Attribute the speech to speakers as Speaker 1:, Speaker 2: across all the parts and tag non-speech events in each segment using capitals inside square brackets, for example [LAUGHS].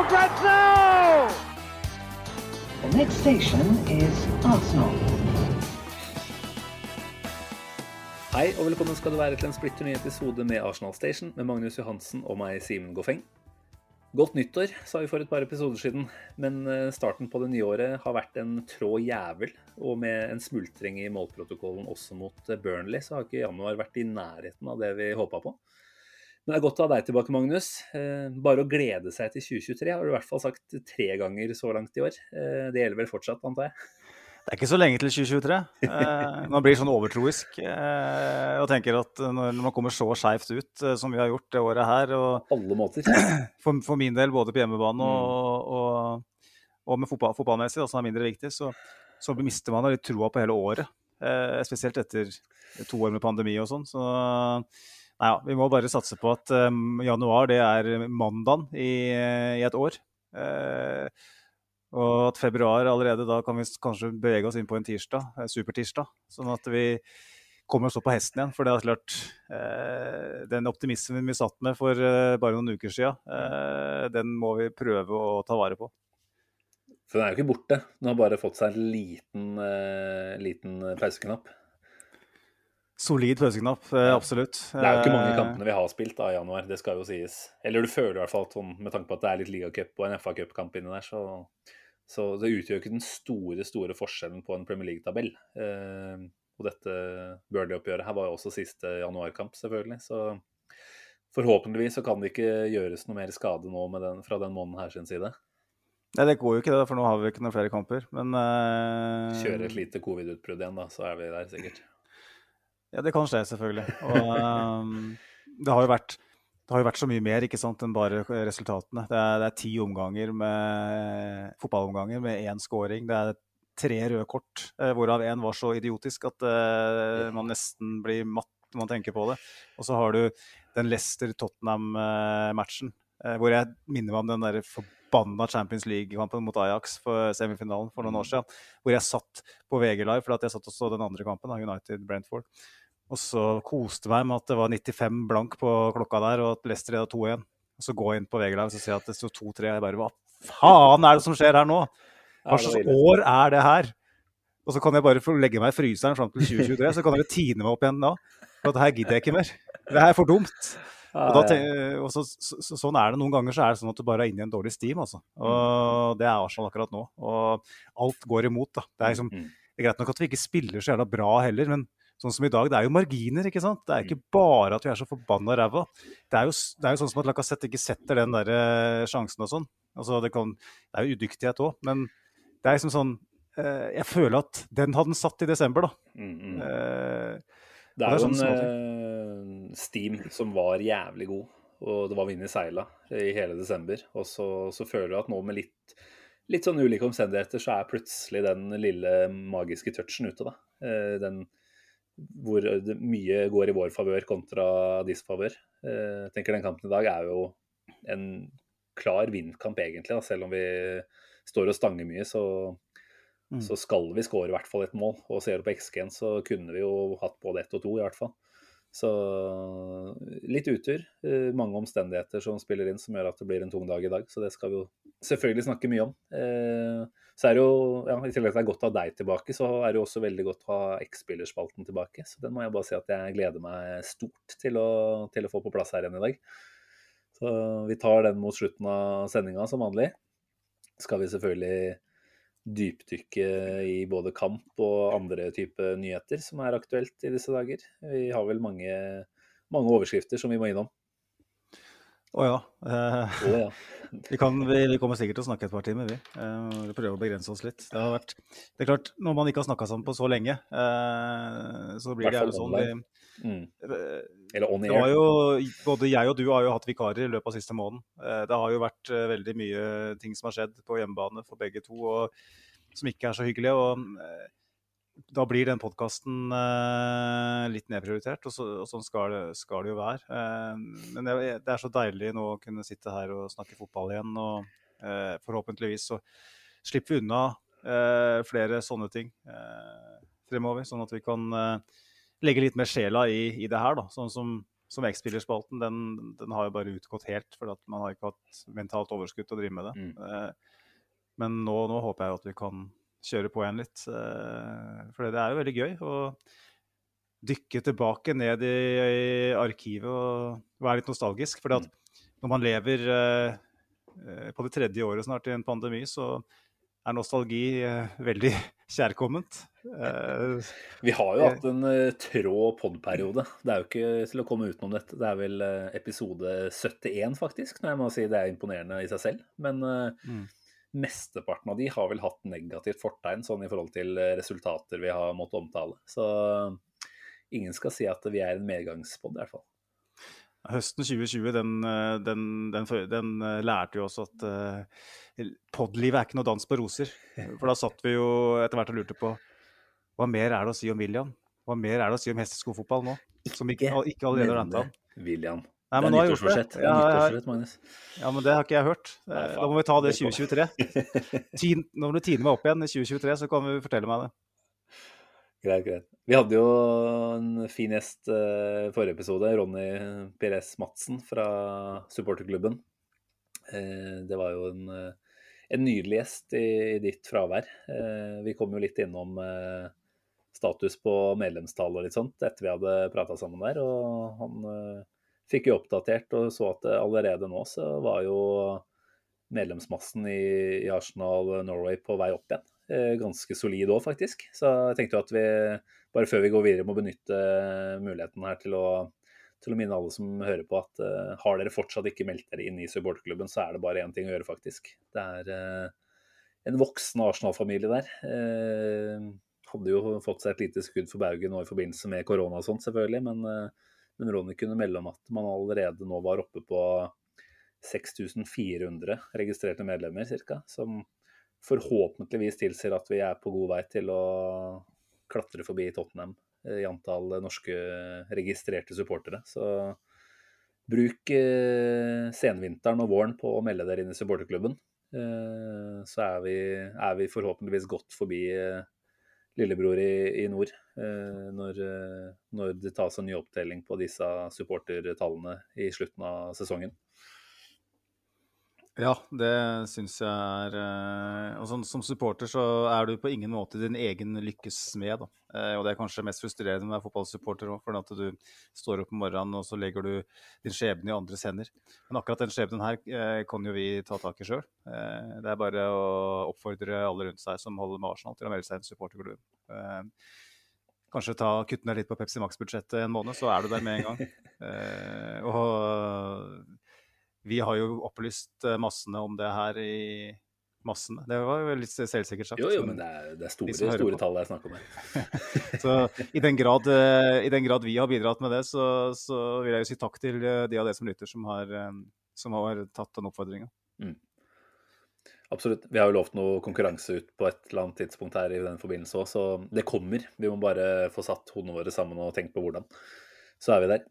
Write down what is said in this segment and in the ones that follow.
Speaker 1: for grabs!
Speaker 2: The next station is Arsenal.
Speaker 3: Hei og velkommen skal du være til en splitter ny episode med Arsenal Station med Magnus Johansen og meg, Simen Goffeng. Godt nyttår, sa vi for et par episoder siden, men eh, starten på det nye året har vært en trå jævel. Og med en smultring i målprotokollen også mot eh, Burnley, så har ikke januar vært i nærheten av det vi håpa på. Men det er godt å ha deg tilbake, Magnus. Eh, Bare å glede seg til 2023 har du i hvert fall sagt tre ganger så langt i år. Eh, Det gjelder vel fortsatt, antar jeg?
Speaker 4: Det er ikke så lenge til 2023. Eh, man blir sånn overtroisk og tenker at når man kommer så skeivt ut som vi har gjort det året her, og
Speaker 3: alle måter. [CLEARS THROAT]
Speaker 4: for, min del både på hjemmebane
Speaker 3: Mm.
Speaker 4: og, og, og med fotball, fotballmessig, som er mindre viktig, så, så mister man litt troa på hele året. Spesielt etter to år med pandemi og sånn. Så nei, vi må bare satse på at um, januar det er mandagen i, i et år. Eh, og at februar allerede, da kan vi kanskje bevege oss inn på en tirsdag, eh, supertirsdag. Sånn at vi kommer oss opp på hesten igjen. For det er klart, eh, den optimismen vi satt med for eh, bare noen uker siden, eh, den må vi prøve å ta vare på.
Speaker 3: For den er jo ikke borte. Den har bare fått seg en liten, liten pauseknapp.
Speaker 4: Solid pauseknapp, eh, absolutt.
Speaker 3: Det er jo ikke mange
Speaker 4: Eh,
Speaker 3: kampene vi har spilt da i januar, det skal jo sies. Eller du føler i hvert fall sånn, med tanke på at det er litt ligacup og en FA-cupkamp inni der, så, så det utgjør ikke den store, store forskjellen på en Premier League-tabell. Eh, og dette Burnley-oppgjøret her var jo også siste januarkamp, selvfølgelig. Så forhåpentligvis så kan det ikke gjøres noe mer skade nå med den, fra den måneden her sin side.
Speaker 4: Nei, det går jo ikke det, for nå har vi ikke noen flere kamper. Men eh,
Speaker 3: Kjøre et lite covid-utbrudd igjen, da, så er vi der sikkert.
Speaker 4: Ja, det kan skje, selvfølgelig. Og um, det har jo vært det har jo vært så mye mer ikke sant, enn bare resultatene. Det er, det er ti omganger med fotballomganger med én scoring. Det er tre røde kort, eh, hvorav én var så idiotisk at eh, man nesten blir matt når man tenker på det. Og så har du den Leicester-Tottenham-matchen, eh, hvor jeg minner meg om den der forbanna Champions League-kampen mot Ajax for semifinalen for noen år siden. Hvor jeg satt på VG Live, for at jeg satt og så den andre kampen, United-Brentford. Og så koste meg med at det var 95 blank på klokka der, og at Leicester leda 2-1. Og så går jeg inn på VG Live og ser at det står 2-3. Jeg bare Hva faen er det som skjer her nå? Hva slags år er det her? Og så kan jeg bare legge meg i fryseren fram til 2023, så kan dere tine meg opp igjen da. For det her gidder jeg ikke mer. Det her er for dumt. Og, da, og så, så, så, sånn er det noen ganger, så er det sånn at du bare er inne i en dårlig steam, altså. Og det er Arsenal akkurat nå. Og alt går imot, da. Det er, liksom,
Speaker 3: Mm.
Speaker 4: det er greit nok at vi ikke spiller så jævla bra heller, men sånn som i dag, det er jo marginer, ikke sant? Det er ikke bare at vi er så forbanna ræva. Det, er jo det er jo sånn som at Lacassette ikke setter den der eh, sjansen og sånn. Altså, det, kan, det er jo udyktighet òg, men det er liksom sånn eh, Jeg føler at den hadde den satt i desember, da.
Speaker 3: Mm, mm.
Speaker 4: Eh,
Speaker 3: Det er
Speaker 4: det er
Speaker 3: jo
Speaker 4: sånn,
Speaker 3: en eh, Steam som var jævlig god, og det var vind i seila i hele desember. Og så, så føler du at nå med litt, litt sånn ulike omstendigheter, så er plutselig den lille magiske touchen ute, da. Eh, Den hvor mye går i vår favør kontra disfavør. Eh, Jeg tenker den kampen i dag er jo en klar vindkamp, egentlig. Da. Selv om vi står og stanger mye, så,
Speaker 4: Mm.
Speaker 3: så skal vi skåre i hvert fall et mål. Og ser du på XG-en, så kunne vi jo hatt både ett og to, i hvert fall. Så litt utur. eh, Mange omstendigheter som spiller inn som gjør at det blir en tung dag i dag. Så det skal vi jo selvfølgelig snakke mye om. Eh, Så er det jo, ja, I tillegg til at det er godt å ha deg tilbake, så er det jo også veldig godt å ha X-spillerspalten tilbake. Så den må jeg bare si at jeg gleder meg stort til å, til å få på plass her igjen i dag. Så vi tar den mot slutten av sendinga som vanlig. Skal vi selvfølgelig dypdykke i både kamp og andre typer nyheter som er aktuelt i disse dager. Vi har vel mange, mange overskrifter som vi må innom.
Speaker 4: Å ja. Eh,
Speaker 3: ja. [LAUGHS]
Speaker 4: vi, kan, vi, vi kommer sikkert til å snakke et par timer, vi. Eh, vi prøver å begrense oss litt. Det, har vært, det er klart, når man ikke har snakka sammen på så lenge, eh, så blir det gjerne sånn vi.
Speaker 3: Mm.
Speaker 4: eh,
Speaker 3: Eller on air.
Speaker 4: jo, både jeg og du har jo hatt vikarer i løpet av siste måneden. Eh, Det har jo vært eh, veldig mye ting som har skjedd på hjemmebane for begge to, og som ikke er så hyggelig. og Da blir den podkasten litt nedprioritert, og, så, og sånn skal det, skal det jo være. Eh, Men det, det er så deilig nå å kunne sitte her og snakke fotball igjen, og eh, forhåpentligvis så slipper vi unna eh, flere sånne ting eh, fremover, sånn at vi kan eh, legge litt mer sjela i, i det her. da, sånn som, som X-spillerspalten, den, den har jo bare utgått helt, for man har ikke hatt mentalt overskudd til å drive med det.
Speaker 3: Mm.
Speaker 4: Eh, men nå, nå håper jeg at vi kan kjøre på igjen litt, eh, for det er jo veldig gøy å dykke tilbake ned i, i arkivet og være litt nostalgisk. For
Speaker 3: Mm.
Speaker 4: når man lever eh, eh, på det tredje året snart i en pandemi, så er nostalgi veldig [LAUGHS] kjærkomment.
Speaker 3: Vi har jo hatt en trå pod-periode. Det er jo ikke til å komme utenom dette. Det er vel episode 71, faktisk. Når jeg må si det er imponerende i seg selv. Men
Speaker 4: Mm.
Speaker 3: Mesteparten av de har vel hatt negativt fortegn sånn i forhold til eh, resultater vi har måttet omtale. Så ingen skal si at vi er en medgangspod, i hvert fall.
Speaker 4: Høsten 2020 den, eh, den, den, den eh, lærte jo oss at uh, podlivet er ikke noe dans på roser. For da satt vi jo etter hvert og lurte på hva mer er det å si om William? Hva mer er det å si om hesteskofotball nå? Som ikke, ikke allerede har han.
Speaker 3: William.
Speaker 4: Nei,
Speaker 3: det
Speaker 4: men
Speaker 3: er
Speaker 4: det.
Speaker 3: nyttårsforsett. Er
Speaker 4: Ja,
Speaker 3: nyttårsforsett, Magnus.
Speaker 4: Ja, men det har ikke jeg hørt.
Speaker 3: Nei,
Speaker 4: Eh. Da må vi ta det i
Speaker 3: Det får-
Speaker 4: 2023. [LAUGHS] Ti- Når du tiner meg opp igjen i 2023, så kan du fortelle meg det.
Speaker 3: Greit, greit. Vi hadde jo en fin gjest eh, forrige episode, Ronny Pires Madsen fra supporterklubben. Uh, det var jo en, uh, en nydelig gjest i, i ditt fravær. Vi kom jo litt innom status på medlemstall og litt sånt etter vi hadde prata sammen der, og han fikk jo oppdatert og så at eh, allerede nå så var jo medlemsmassen i, i Arsenal Norway på vei opp igjen eh, ganske solid òg, faktisk. Så jeg tenkte jo at vi, bare før vi går videre, må benytte muligheten her til å, til å minne alle som hører på, at uh, har dere fortsatt ikke meldt dere inn i supporterklubben, så er det bare én ting å gjøre, faktisk. Det er uh, en voksen Arsenal-familie der. Uh, hadde jo fått seg et lite skudd for baugen nå i forbindelse med korona og sånt, selvfølgelig, men, eh, men Ronny kunne melde om at man allerede nå var oppe på 6400 registrerte medlemmer, ca. Som forhåpentligvis tilsier at vi er på god vei til å klatre forbi Tottenham eh, i antall norske registrerte supportere. Så bruk eh, senvinteren og våren på å melde dere inn i supporterklubben. Eh, så er vi, er vi forhåpentligvis godt forbi lillebror i, i nord eh, når, eh, når det tas en ny opptelling på disse supportertallene i slutten av sesongen.
Speaker 4: Ja, det syns jeg er eh, Og sånn, som supporter så er du på ingen måte din egen lykkes smed. Eh, og det er kanskje mest frustrerende med å være fotballsupporter òg, for at du står opp om morgenen og så legger du din skjebne i andres hender. Men akkurat den skjebnen her eh, kan jo vi ta tak i sjøl. Eh, det er bare å oppfordre alle rundt seg som holder med Arsenal, til å melde seg supporterklubben. Eh, Kanskje ta, kutte ned litt på Pepsi Max-budsjettet en måned, så er du der med en gang. [LAUGHS] Eh, og vi har jo opplyst eh, massene om det her i massene. Det var jo litt selvsikkert sagt.
Speaker 3: Jo, jo,
Speaker 4: men-
Speaker 3: det er, det er store,
Speaker 4: de
Speaker 3: store tall det er snakk om her. [LAUGHS]
Speaker 4: Så i den, grad, eh, i den grad vi har bidratt med det, så, så vil jeg jo si takk til eh, de av dere som lytter, som har, som har tatt den oppfordringa.
Speaker 3: Absolutt. Vi har jo lovt noe konkurranse ut på et eller annet tidspunkt her i den forbindelse òg, så det kommer. Vi må bare få satt hodene våre sammen og tenkt på hvordan. Så er vi der.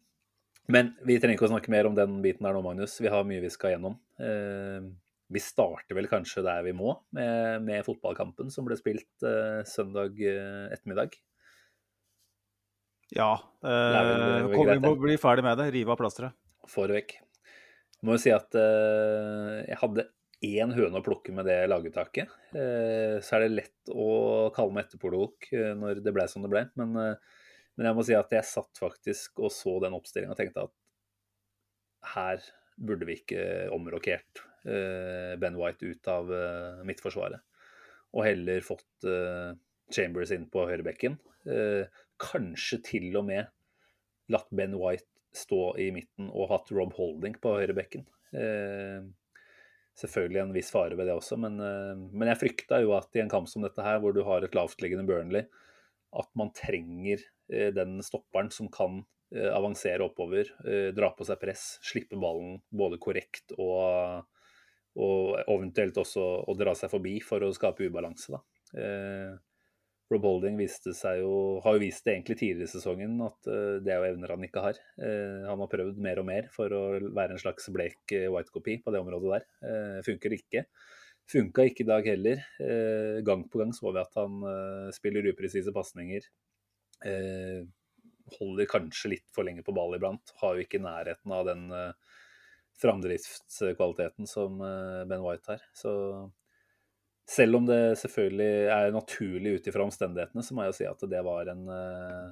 Speaker 3: Men vi trenger ikke å snakke mer om den biten der nå, Magnus. Vi har mye vi skal gjennom. Eh, vi starter vel kanskje der vi må, med, med fotballkampen som ble spilt eh, søndag eh, ettermiddag.
Speaker 4: Ja.
Speaker 3: Det
Speaker 4: Eh, vi må bli ferdig med det. Rive av plasteret.
Speaker 3: Får vekk. Jeg må jo si at eh, jeg hadde én høne å plukke med det laguttaket. Eh, så er det lett å kalle meg etterpåklok når det ble som det ble. Men, eh, men jeg må si at jeg satt faktisk og så den oppstillinga og tenkte at her burde vi ikke omrokert eh, Ben White ut av eh, midtforsvaret. Og heller fått eh, Chambers inn på høyrebekken. Kanskje til og med latt Ben White stå i midten og hatt Rob Holding på høyrebekken. Selvfølgelig en viss fare ved det også, men, men jeg frykta jo at i en kamp som dette her, hvor du har et lavtliggende Burnley, at man trenger den stopperen som kan eh, avansere oppover, eh, dra på seg press, slippe ballen både korrekt og, og eventuelt også å dra seg forbi for å skape ubalanse. Da. Eh, Rob Holding viste seg jo, har jo vist det egentlig tidligere i sesongen at eh, det er jo evner han ikke har. Eh, han har prøvd mer og mer for å være en slags blek eh, white-kopi på det området der. Eh, funker ikke. Funka ikke i dag heller. Eh, gang på gang så vi at han eh, spiller upresise pasninger. Eh, holder kanskje litt for lenge på ball iblant. Har jo ikke nærheten av den eh, framdriftskvaliteten som eh, Ben White har. Så selv om det selvfølgelig er naturlig ut ifra omstendighetene, så må jeg jo si at det var en, eh,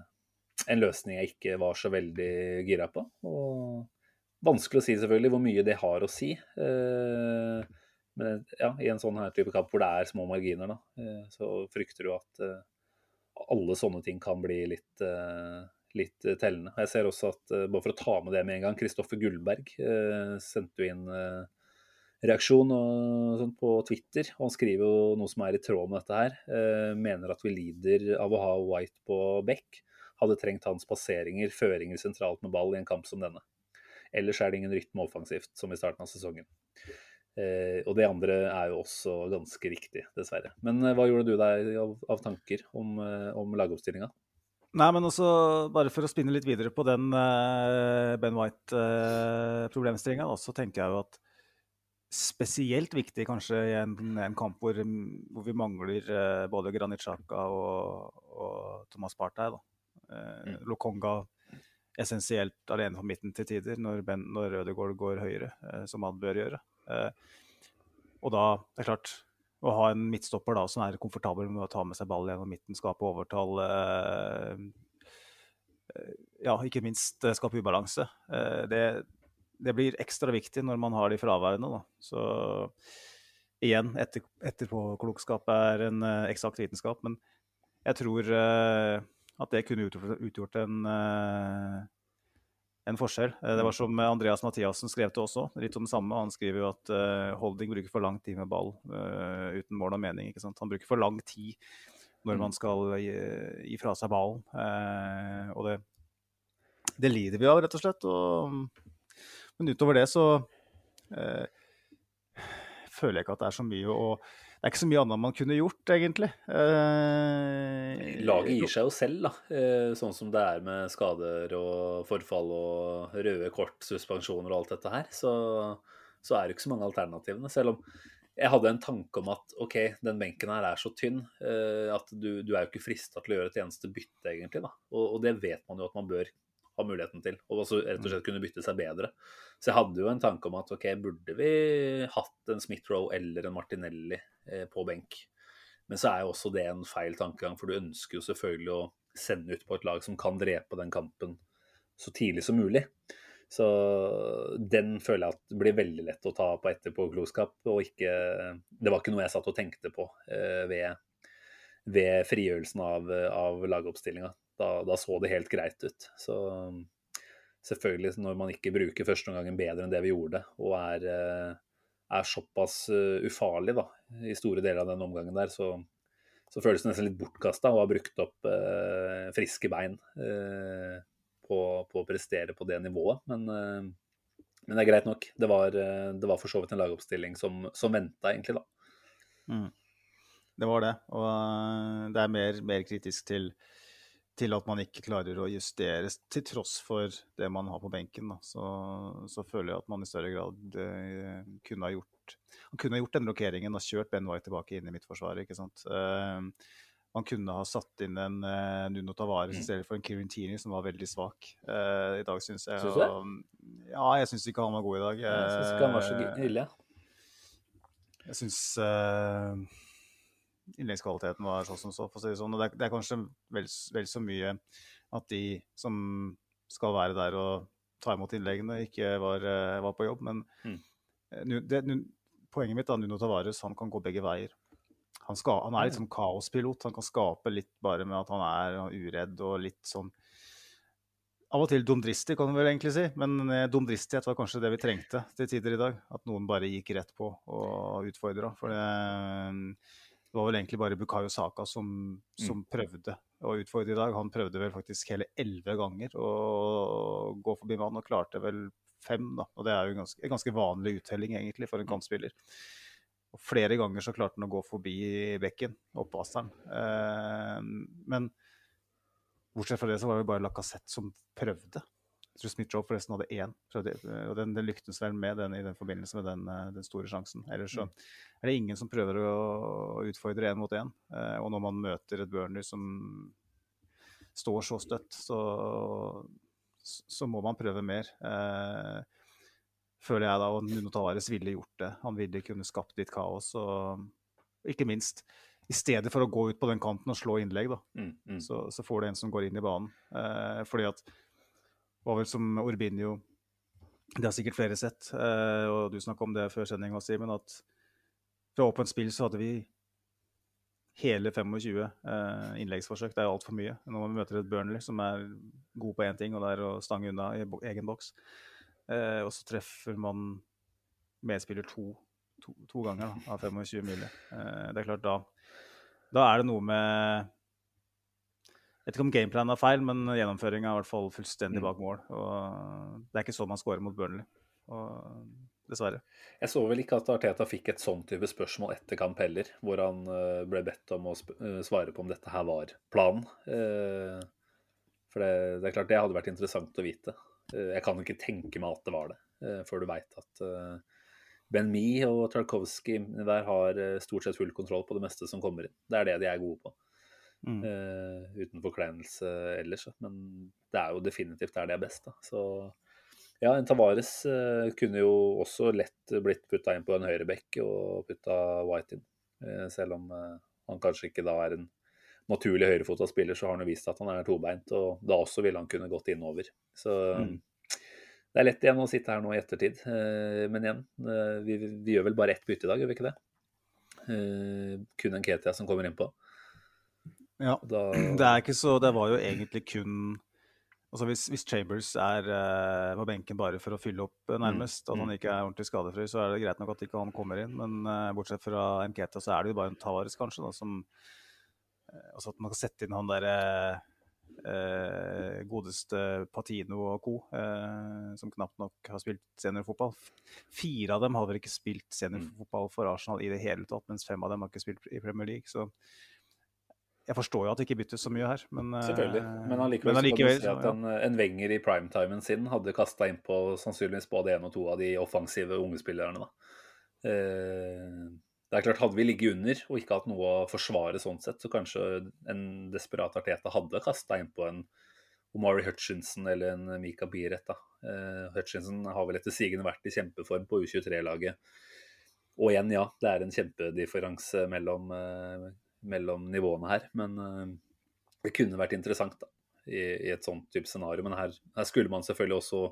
Speaker 3: en løsning jeg ikke var så veldig gira på. Og vanskelig å si selvfølgelig hvor mye det har å si. Eh, Men ja, i en sånn her type kamp hvor det er små marginer, da, eh, så frykter du at alle sånne ting kan bli litt, eh, litt eh, tellende. Jeg ser også at, eh, bare for å ta med det med en gang, Kristoffer Gullberg sendte jo inn reaksjon på Twitter. og Han skriver jo noe som er i tråd med dette her. Mener at vi lider av å ha White på bekk. Hadde trengt hans passeringer, føringer sentralt med ball i en kamp som denne. Ellers er det ingen rytme offensivt, som i starten av sesongen. Eh, og det andre er jo også ganske riktig, dessverre. Men eh, hva gjorde du deg av, av tanker om, eh, om lagoppstillinga?
Speaker 4: Nei, men også bare for å spinne litt videre på den eh, Ben White-problemstillinga, så tenker jeg jo at spesielt viktig kanskje i en, en kamp hvor, hvor vi mangler eh, både Granit Xhaka og, og Thomas Partey. Eh,
Speaker 3: Mm.
Speaker 4: Lokonga essensielt alene på midten til tider når, ben, når Ødegaard går høyere, eh, som han bør gjøre. Eh, og da, det er klart, å ha en midtstopper da, som er komfortabel med å ta med seg ball gjennom midten, skape overtall eh, eh, Ja, ikke minst skape ubalanse. Det, det blir ekstra viktig når man har de fraværende. Da. Så igjen, etter, etterpåklokskap er en eksakt vitenskap, men jeg tror at det kunne utgjort, utgjort en, en forskjell. Eh, Det var som Andreas Mathiassen skrev til også, litt om det samme. Han skriver jo at eh, Holding bruker for lang tid med ball eh, uten mål og mening. ikke sant? Han bruker for lang tid når man skal gi, gi fra seg ballen. og det, det lider vi av, rett og slett. Og, men utover det så eh, føler jeg ikke at det er så mye å Det er ikke så mye annet man kunne gjort, egentlig. Eh,
Speaker 3: Laget gir seg jo selv, da. Eh, Sånn som det er med skader og forfall og røde kort, suspensjoner og alt dette her, så, så er det ikke så mange alternativene. Selv om jeg hadde en tanke om at OK, den benken her er så tynn eh, at du, du er jo ikke frista til å gjøre et eneste bytte, egentlig. da. Og, og det vet man jo at man bør ha muligheten til. Og også rett og slett kunne bytte seg bedre. Så jeg hadde jo en tanke om at OK, burde vi hatt en Smith-Roe eller en Martinelli på benk? Men så er jo også det en feil tankegang, for du ønsker jo selvfølgelig å sende ut på et lag som kan drepe den kampen så tidlig som mulig. Så den føler jeg at det blir veldig lett å ta på etterpåklokskap. Og ikke Det var ikke noe jeg satt og tenkte på eh, ved, ved frigjørelsen av, av lagoppstillinga. Da, da så det helt greit ut. Så selvfølgelig, når man ikke bruker førsteomgangen bedre enn det vi gjorde, og er eh, er såpass uh, ufarlig da, i store deler av den omgangen der, så, så føles det nesten litt bortkasta å ha brukt opp uh, friske bein uh, på, på, å prestere på det nivået. Men, men, det er greit nok. Det var, det var for så vidt en lagoppstilling som, som venta, egentlig, da.
Speaker 4: Mm. Det var det. Og det er mer, mer kritisk til til at man ikke klarer å justere til tross for det man har på benken. Så, så, føler jeg at man i større grad eh, kunne ha gjort han kunne ha gjort den rokeringen og kjørt Ben White tilbake inn i midtforsvaret. ikke sant? Eh, man kunne ha satt inn en uh, Nuno Tavares i stedet for en Kieran Tini, som var veldig svak. Uh, I dag syns jeg
Speaker 3: Syns du det?
Speaker 4: Ja, jeg syns ikke han var god i dag.
Speaker 3: Jeg syns ikke han var så ille.
Speaker 4: Jeg syns uh, innleggskvaliteten var sånn som så, for å si det sånn. Og det er, det er kanskje vel, vel, så mye at de som skal være der og ta imot innleggene, ikke var, uh, var på jobb. Men
Speaker 3: Mm.
Speaker 4: nu, det, nu, poenget mitt er Nuno Tavares han kan gå begge veier. Han, skal, han er litt sånn kaospilot. Han kan skape litt bare med at han er uredd og litt sånn av og til dumdristig, kan man vel egentlig si. Men eh, dumdristighet var kanskje det vi trengte til tider i dag. At noen bare gikk rett på og utfordra. For det, det, var vel egentlig bare Bukayo Saka som, som prøvde å utfordre i dag. Han prøvde vel faktisk hele elleve ganger å gå forbi mannen, og klarte vel fem. da. Og det er jo en ganske, en ganske vanlig uttelling egentlig for en kantspiller. Og flere ganger så klarte han å gå forbi bekken, oppvaseren. Eh, men bortsett fra det så var det bare Lacassette som prøvde. Jeg tror Smith-Joe forresten hadde én, og den, den lyktes vel med den i den forbindelse med den, eh, den store sjansen. Ellers så er det ingen som prøver å, å utfordre én mot én. Eh, og når man møter et Burner som står så støtt, så, så må man prøve mer. Eh, føler jeg da, og Nuno Tavares ville gjort det. Han ville kunne skapt litt kaos. og ikke minst, i stedet for å gå ut på den kanten og slå innlegg, da,
Speaker 3: Mm, mm.
Speaker 4: så, så får du en som går inn i banen. Fordi at var vel som Urbinio Det har sikkert flere sett, eh, og du snakka om det før sending, Simen, at fra åpent spill så hadde vi hele 25 eh, innleggsforsøk. Det er altfor mye når man møter et Burnley som er god på én ting, og det er å stange unna i egen boks. Eh, og så treffer man medspiller to, to, to ganger da, av 25 mulig. Eh, det er klart, da, da er det noe med Jeg vet ikke om gameplanen er feil, men gjennomføringa er i hvert fall fullstendig bak mål. Og det er ikke sånn man scorer mot Burnley. Og, dessverre.
Speaker 3: Jeg så vel ikke at Arteta fikk et sånn type spørsmål etter kamp heller, hvor han eh, ble bedt om å eh, svare på om dette her var planen. Eh, For det, det er klart det hadde vært interessant å vite. Jeg kan ikke tenke meg at det var det, før du veit at Ben Mee og Tarkovskij der har stort sett full kontroll på det meste som kommer inn. Det er det de er gode på.
Speaker 4: Mm.
Speaker 3: Uh, uten forkleinelse ellers, men det er jo definitivt der de er best. Da. Så ja, en Tavares uh, kunne jo også lett blitt putta inn på en høyrebekk og putta White inn. Uh, selv om han kanskje ikke da er en naturlig høyrefota spiller, så har han jo vist at han er tobeint, og da også ville han kunne gått innover. Så
Speaker 4: Mm.
Speaker 3: det er lett igjen å sitte her nå i ettertid. Men igjen, vi, vi gjør vel bare ett bytte i dag, gjør vi ikke det? Kun en Ketia som kommer innpå.
Speaker 4: Ja.
Speaker 3: Da,
Speaker 4: Det er ikke så Det var jo egentlig kun Altså hvis, hvis Chambers er uh, på benken bare for å fylle opp, uh, nærmest, at han ikke er ordentlig skadefri, så er det greit nok at ikke han kommer inn. Men uh, bortsett fra Mketa, så er det jo bare en Tavares, kanskje, da, som Altså at man kan sette inn han derre eh, godeste Patino og co., eh, som knapt nok har spilt seniorfotball. Fire av dem har vel ikke spilt seniorfotball for Arsenal i det hele tatt, mens fem av dem har ikke spilt i Premier League. så jeg forstår jo at det ikke byttes så mye her, men eh,
Speaker 3: Selvfølgelig. Men allikevel, kan
Speaker 4: allikevel,
Speaker 3: si at en, en Wenger i primetimen sin hadde kasta innpå sannsynligvis både én og to av de offensive unge spillerne. Da. Eh, det er klart, Hadde vi ligget under og ikke hatt noe å forsvare sånn sett, så kanskje en desperat Arteta hadde kasta innpå en Omari Hutchinson eller en Mika Biret. Eh, Hutchinson har vel etter sigende vært i kjempeform på U23-laget. Og igjen, ja, det er en kjempedifferanse mellom, mellom nivåene her. Men eh, det kunne vært interessant da, i, i et sånt type scenario. Men her, her skulle man selvfølgelig også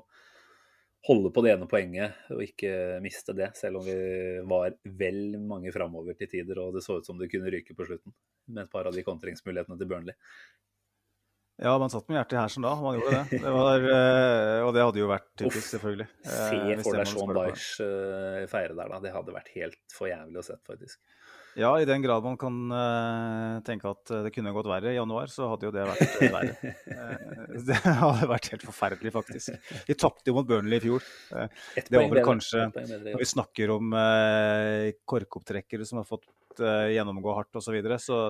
Speaker 3: holde på det ene poenget og ikke miste det, selv om vi var vel mange framover til tider og det så ut som det kunne ryke på slutten med et par av de kontringsmulighetene til Burnley.
Speaker 4: Ja, man satt med hjertet i hersen da, man gjorde det. det var, eh, og det hadde jo vært typisk,
Speaker 3: Uff,
Speaker 4: selvfølgelig. Eh,
Speaker 3: Se for
Speaker 4: det
Speaker 3: deg Sean. Dyche eh, feire der, da. Det hadde vært helt for jævlig å se, faktisk.
Speaker 4: Ja, i den grad man kan uh, tenke at eh, det kunne gått verre i januar, så hadde jo det vært eh, verre. [LAUGHS] Det hadde vært helt forferdelig, faktisk. Vi tapte jo mot Burnley i fjor. Det var vel kanskje. Når vi snakker om uh, korkopptrekkere som har fått uh, gjennomgå hardt osv., så, videre, så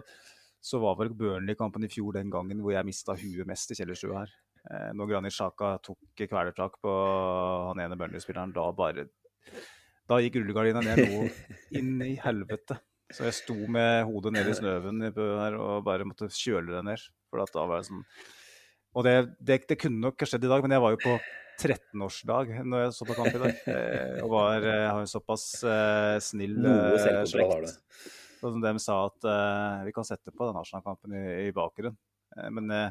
Speaker 4: så var vel Burnley-kampen i fjor den gangen hvor jeg mista huet mest i kjellerstua her. Eh, når Granit Sjaka tok kvelertak på han ene Burnley-spilleren, da bare Da gikk rullegardina ned noe inn i helvete. Så jeg sto med hodet nede i snøven her og bare måtte kjøle det ned. For at da var jeg sånn Og det, det, det kunne nok ha skjedd i dag, men jeg var jo på 13-årsdag når jeg så på kamp i dag. Eh, og var, jeg har jo såpass uh, snill eh,
Speaker 3: har du.
Speaker 4: og som de sa at uh, vi kan sette på den Arsenal-kampen i, i bakgrunnen. Eh, men eh,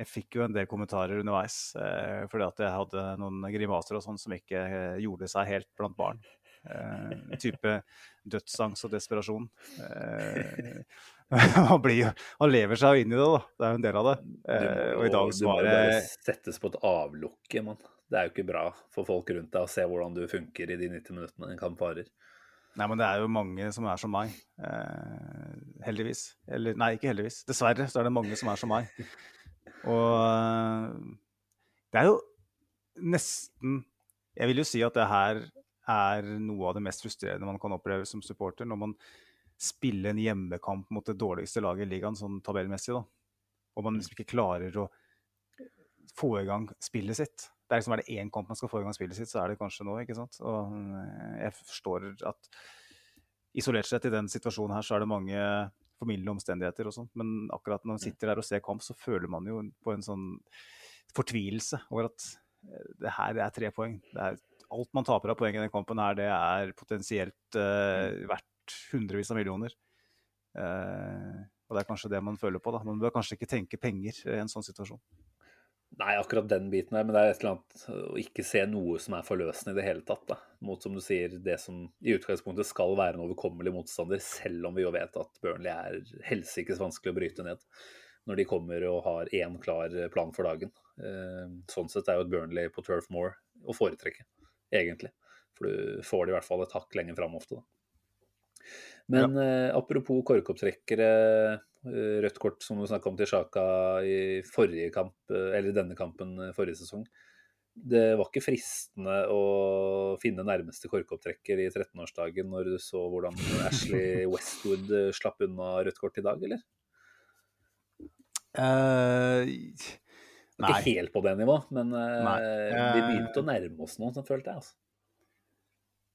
Speaker 4: jeg fikk jo en del kommentarer underveis, eh, fordi at jeg hadde noen grimaser og sånn som ikke eh, gjorde seg helt blant barn. Eh, type dødsangst og desperasjon. Eh, han, blir, jo- lever seg inn i det, da. Det er jo en del av det. Eh, og i dag så var det
Speaker 3: bare settes på et avlukke, mann. Det er jo ikke bra for folk rundt deg å se hvordan du funker i de 90 minuttene en kamp varer.
Speaker 4: Nei, men det er jo mange som er som meg. Eh, heldigvis. Eller nei, ikke heldigvis. Dessverre så er det mange som er som meg. Og eh, det er jo nesten Jeg vil jo si at det her er noe av det mest frustrerende man kan oppleve som supporter, når man spiller en hjemmekamp mot det dårligste laget i ligaen sånn tabellmessig, da. Og man liksom ikke klarer å få i gang spillet sitt. Det er liksom er det én kamp man skal få i gang spillet sitt, så er det kanskje nå, ikke sant. Og eh, jeg forstår at isolert sett i den situasjonen her, så er det mange formildende omstendigheter og sånt, men akkurat når man sitter der og ser kamp, så føler man jo på en sånn fortvilelse over at eh, det her er tre poeng. Det er, alt man taper av poeng i den kampen her, det er potensielt eh, verdt hundrevis av millioner. Eh, og det er kanskje det man føler på, da. Man bør kanskje ikke tenke penger i en sånn situasjon.
Speaker 3: Nei, akkurat den biten der, men det er et eller annet å ikke se noe som er forløsende i det hele tatt. da. Mot, som du sier, det som i utgangspunktet skal være en overkommelig motstander, selv om vi jo vet at Burnley er helsikes vanskelig å bryte ned. Når de kommer og har én klar plan for dagen. Eh, Sånn sett er jo et Burnley på Turf Moor å foretrekke, egentlig. For du får det i hvert fall et hakk lenger fram ofte, da. Men eh, apropos korkopptrekkere, eh, rødt kort som du snakka om til Sjaka i forrige kamp, eh, eller denne kampen eh, forrige sesong. Det var ikke fristende å finne nærmeste korkopptrekker i 13-årsdagen når du så hvordan Ashley [LAUGHS] Westwood slapp unna rødt kort i dag, eller?
Speaker 4: Eh, nei.
Speaker 3: Ikke helt på det nivået, men
Speaker 4: uh,
Speaker 3: vi begynte å nærme oss noe, sånn følte jeg. altså.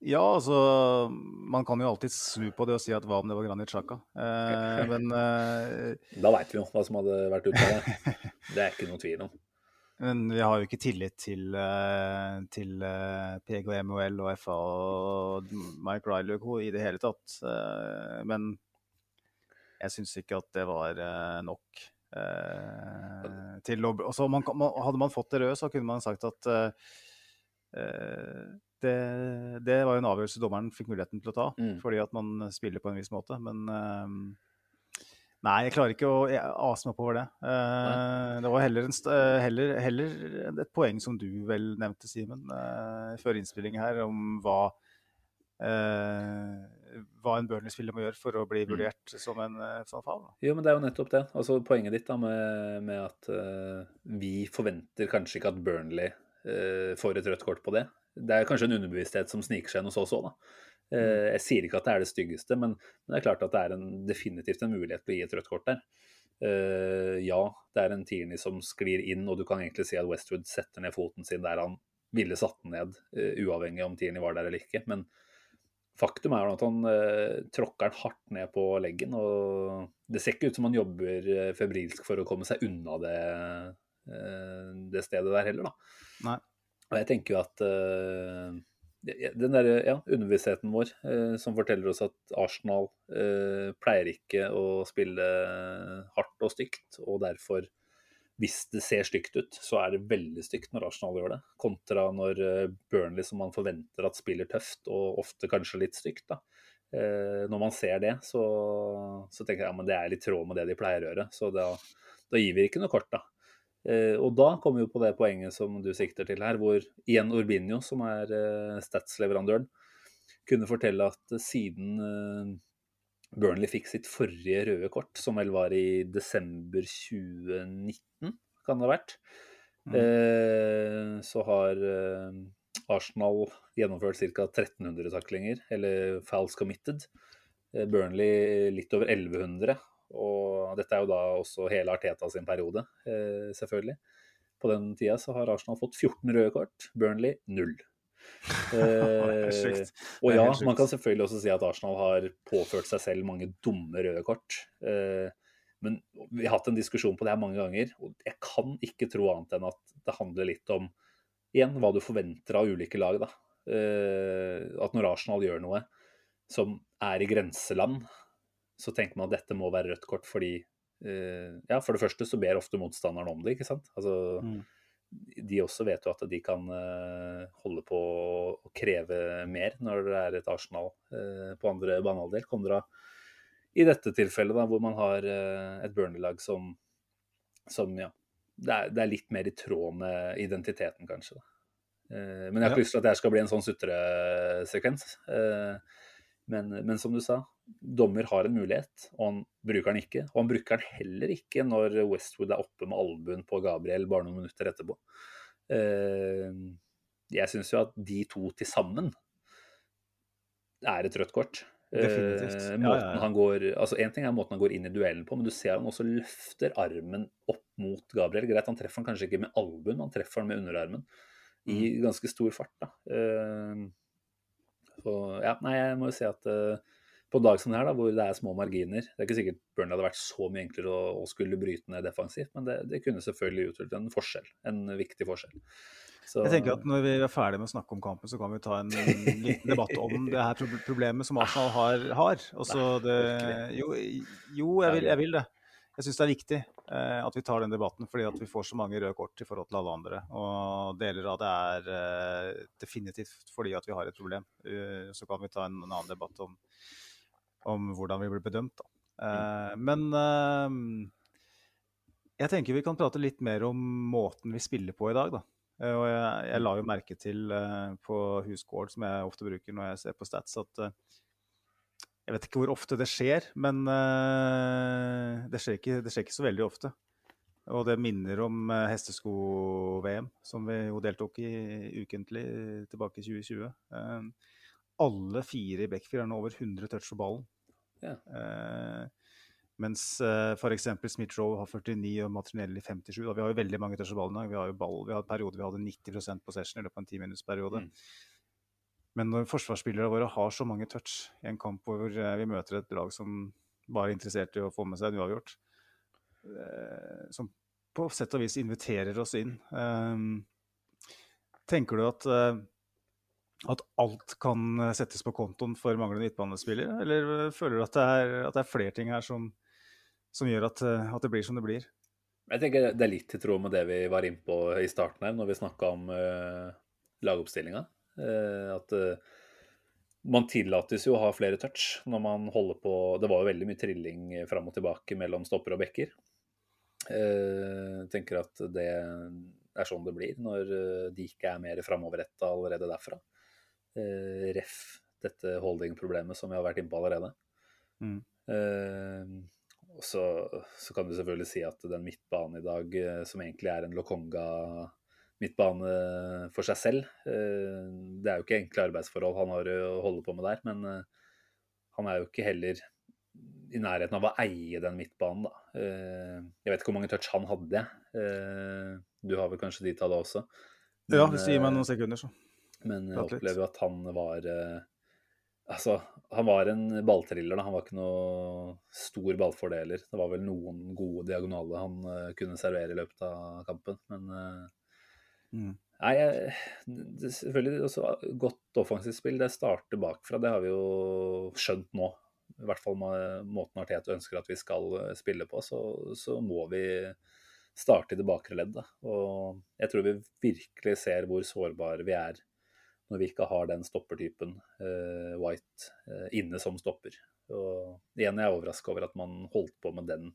Speaker 4: Ja, altså Man kan jo alltid snu på det og si at hva om det var Granit Xhaka? Eh, [LAUGHS] men, eh,
Speaker 3: Da veit vi jo hva som hadde vært ute av det. [LAUGHS] Det er ikke noe tvil om.
Speaker 4: men vi har jo ikke tillit til, eh, til eh, PG og MHL og FA og Mike Riley og co. i det hele tatt. Eh, men jeg syns ikke at det var eh, nok. Eh, til å, så man, man, hadde man fått det røde, så kunne man sagt at eh, eh, det, det var jo en avgjørelse dommeren fikk muligheten til å ta,
Speaker 3: Mm.
Speaker 4: fordi at man spiller på en viss måte. Men eh, nei, jeg klarer ikke å ase meg på over det. Eh, det var heller, en, heller, heller et poeng som du vel nevnte, Simen, eh, før innspilling her, om hva eh, hva en Burnley-spiller må gjøre for å bli
Speaker 3: Mm.
Speaker 4: vurdert som en eh, sånn faul.
Speaker 3: Jo, men det er jo nettopp det. Altså Poenget ditt da med, med at uh, vi forventer kanskje ikke at Burnley uh, får et rødt kort på det. Det er kanskje en underbevissthet som sniker seg inn hos oss òg, da. Eh, jeg sier ikke at det er det styggeste, men, men det er klart at det er en, definitivt en mulighet til å gi et rødt kort der. Ja, det er en Tierney som sklir inn, og du kan egentlig si at Westwood setter ned foten sin der han ville satt den ned, uavhengig om Tierney var der eller ikke. Men Faktum er at han eh, tråkker den hardt ned på leggen, og det ser ikke ut som han jobber eh, febrilsk for å komme seg unna det, eh, det stedet der heller, da.
Speaker 4: Nei.
Speaker 3: Og jeg tenker jo at eh, den der ja, underbevisstheten vår eh, som forteller oss at Arsenal eh, pleier ikke å spille hardt og stygt, og derfor hvis det ser stygt ut, så er det veldig stygt når Arsenal gjør det. Kontra når eh, Burnley, som man forventer at spiller tøft, og ofte kanskje litt stygt. da. Eh, Når man ser det, så, så tenker jeg ja, det er litt tråd med det de pleier å gjøre. Så da, da gir vi ikke noe kort, da. Eh, Og da kommer vi på det poenget som du sikter til her, hvor igjen Urbinio, som er Stats-leverandøren, kunne fortelle at siden Burnley fikk sitt forrige røde kort, som vel var i desember 2019, kan det ha vært,
Speaker 4: Mm.
Speaker 3: eh, så har eh, Arsenal gjennomført ca. 1300 taklinger, eller fouls committed. Eh, Burnley litt over 1100. Og dette er jo da også hele Arteta sin periode, eh, selvfølgelig. På den tida så har Arsenal fått 14 røde kort, Burnley null. [LAUGHS] Eh, og ja, man kan selvfølgelig også si at Arsenal har påført seg selv mange dumme røde kort. Eh, men vi har hatt en diskusjon på det her mange ganger, og jeg kan ikke tro annet enn at det handler litt om igjen, hva du forventer av ulike lag. da. Eh, at når Arsenal gjør noe som er i grenseland, så tenker man at dette må være rødt kort fordi eh, Ja, for det første så ber ofte motstanderen om det, ikke sant. Altså,
Speaker 4: Mm.
Speaker 3: De også vet jo at de kan eh, holde på å kreve mer når det er et Arsenal eh, på andre banehalvdel, kontra i dette tilfellet, da, hvor man har eh, et Burnley-lag som, som ja, det er, det er, litt mer i tråd med identiteten, kanskje. Da. Men jeg har ikke lyst til at det skal bli en sånn sutresekvens. Men, men, som du sa, dommer har en mulighet, og han bruker den ikke. Og han bruker den heller ikke når Westwood er oppe med albuen på Gabriel bare noen minutter etterpå. Eh, jeg syns jo at de to til sammen er et rødt kort.
Speaker 4: Definitivt.
Speaker 3: Eh, ja, ja, ja. Går, altså En ting er måten han går inn i duellen på, men du ser han også løfter armen opp mot Gabriel. Greit, han treffer han kanskje ikke med albuen, han treffer han med underarmen i mm. ganske stor fart. da. Så, ja, nei, jeg må jo si at på en dag som det her, da, hvor det er små marginer Det er ikke sikkert Burnley hadde vært så mye enklere å, å skulle bryte ned defensivt, men det, det kunne selvfølgelig utgjort en forskjell. En viktig forskjell.
Speaker 4: Så... Jeg tenker at Når vi er ferdig med å snakke om kampen, så kan vi ta en, en liten debatt om det her problemet som Arsenal har. har. Også det, jo, jo jeg, vil, jeg vil det jeg syns det er viktig eh, at vi tar den debatten, fordi at vi får så mange røde kort i forhold til alle andre. Og deler av det er eh, definitivt fordi at vi har et problem. Uh, så kan vi ta en, en annen debatt om, om, hvordan vi blir bedømt. Uh, men uh, jeg tenker vi kan prate litt mer om måten vi spiller på i dag, da. Og jeg, jeg la jo merke til på Husgård, som jeg ofte bruker når jeg ser på Stats, at jeg vet ikke hvor ofte det skjer, men det, skjer ikke, det, skjer ikke, så veldig ofte. Og det minner om hestesko-VM, som vi jo deltok i ukentlig tilbake i 2020. Uh, eh, alle fire i backfield har nå over 100 touch på ballen. Ja. mens uh, f.eks. Smith-Roe har 49 og Matrinelli 57. Da. Vi har jo veldig mange touch på ballen. Vi har jo ball, vi har perioder vi hadde 90% possession i løpet av en timinuttersperiode. Mm. Men når forsvarsspillerne våre har så mange touch i en kamp hvor eh, vi møter et lag som bare er interessert i å få med seg en uavgjort, eh, som på sett og vis inviterer oss inn eh, Tenker du at, at alt kan settes på kontoen for manglende midtbanespiller, eller føler du at det er, at det er flere ting her som, som gjør at, at, det blir som det blir?
Speaker 3: Jeg tenker Det er litt i tråd med det vi var inne på i starten her, når vi snakka om uh, lagoppstillinga. Uh, at uh, man tillates jo å ha flere touch når man holder på Det var jo veldig mye trilling fram og tilbake mellom stopper og bekker. Jeg eh, tenker at det er sånn det blir når de ikke er mer framoverretta allerede derfra. Ref dette holding-problemet som vi har vært inne på allerede. Mm. Så, så, kan du selvfølgelig si at den midtbanen i dag, som egentlig er en Lokonga midtbane for seg selv. Eh, det er jo ikke enkle arbeidsforhold han har å holde på med der, men eh, han er jo ikke heller i nærheten av å eie den midtbanen, da. Eh, jeg vet ikke hvor mange touch han hadde. Du har vel kanskje de tallene også?
Speaker 4: Men, ja, hvis du gir meg noen sekunder, så.
Speaker 3: Men jeg opplever at han var Altså, han var en balltriller, da. Han var ikke noe stor ballfordeler. Det var vel noen gode diagonale han kunne servere i løpet av kampen, men Mm. Nei, det er selvfølgelig også godt offensivt spill. Det starter bakfra. Det har vi jo skjønt nå. I hvert fall med måten Arteta ønsker at vi skal eh, spille på, så, så må vi starte i det bakre leddet. Og jeg tror vi virkelig ser hvor sårbare vi er når vi ikke har den stoppertypen, uh, White, uh, inne som stopper. Og igjen er jeg overraska over at man holdt på med den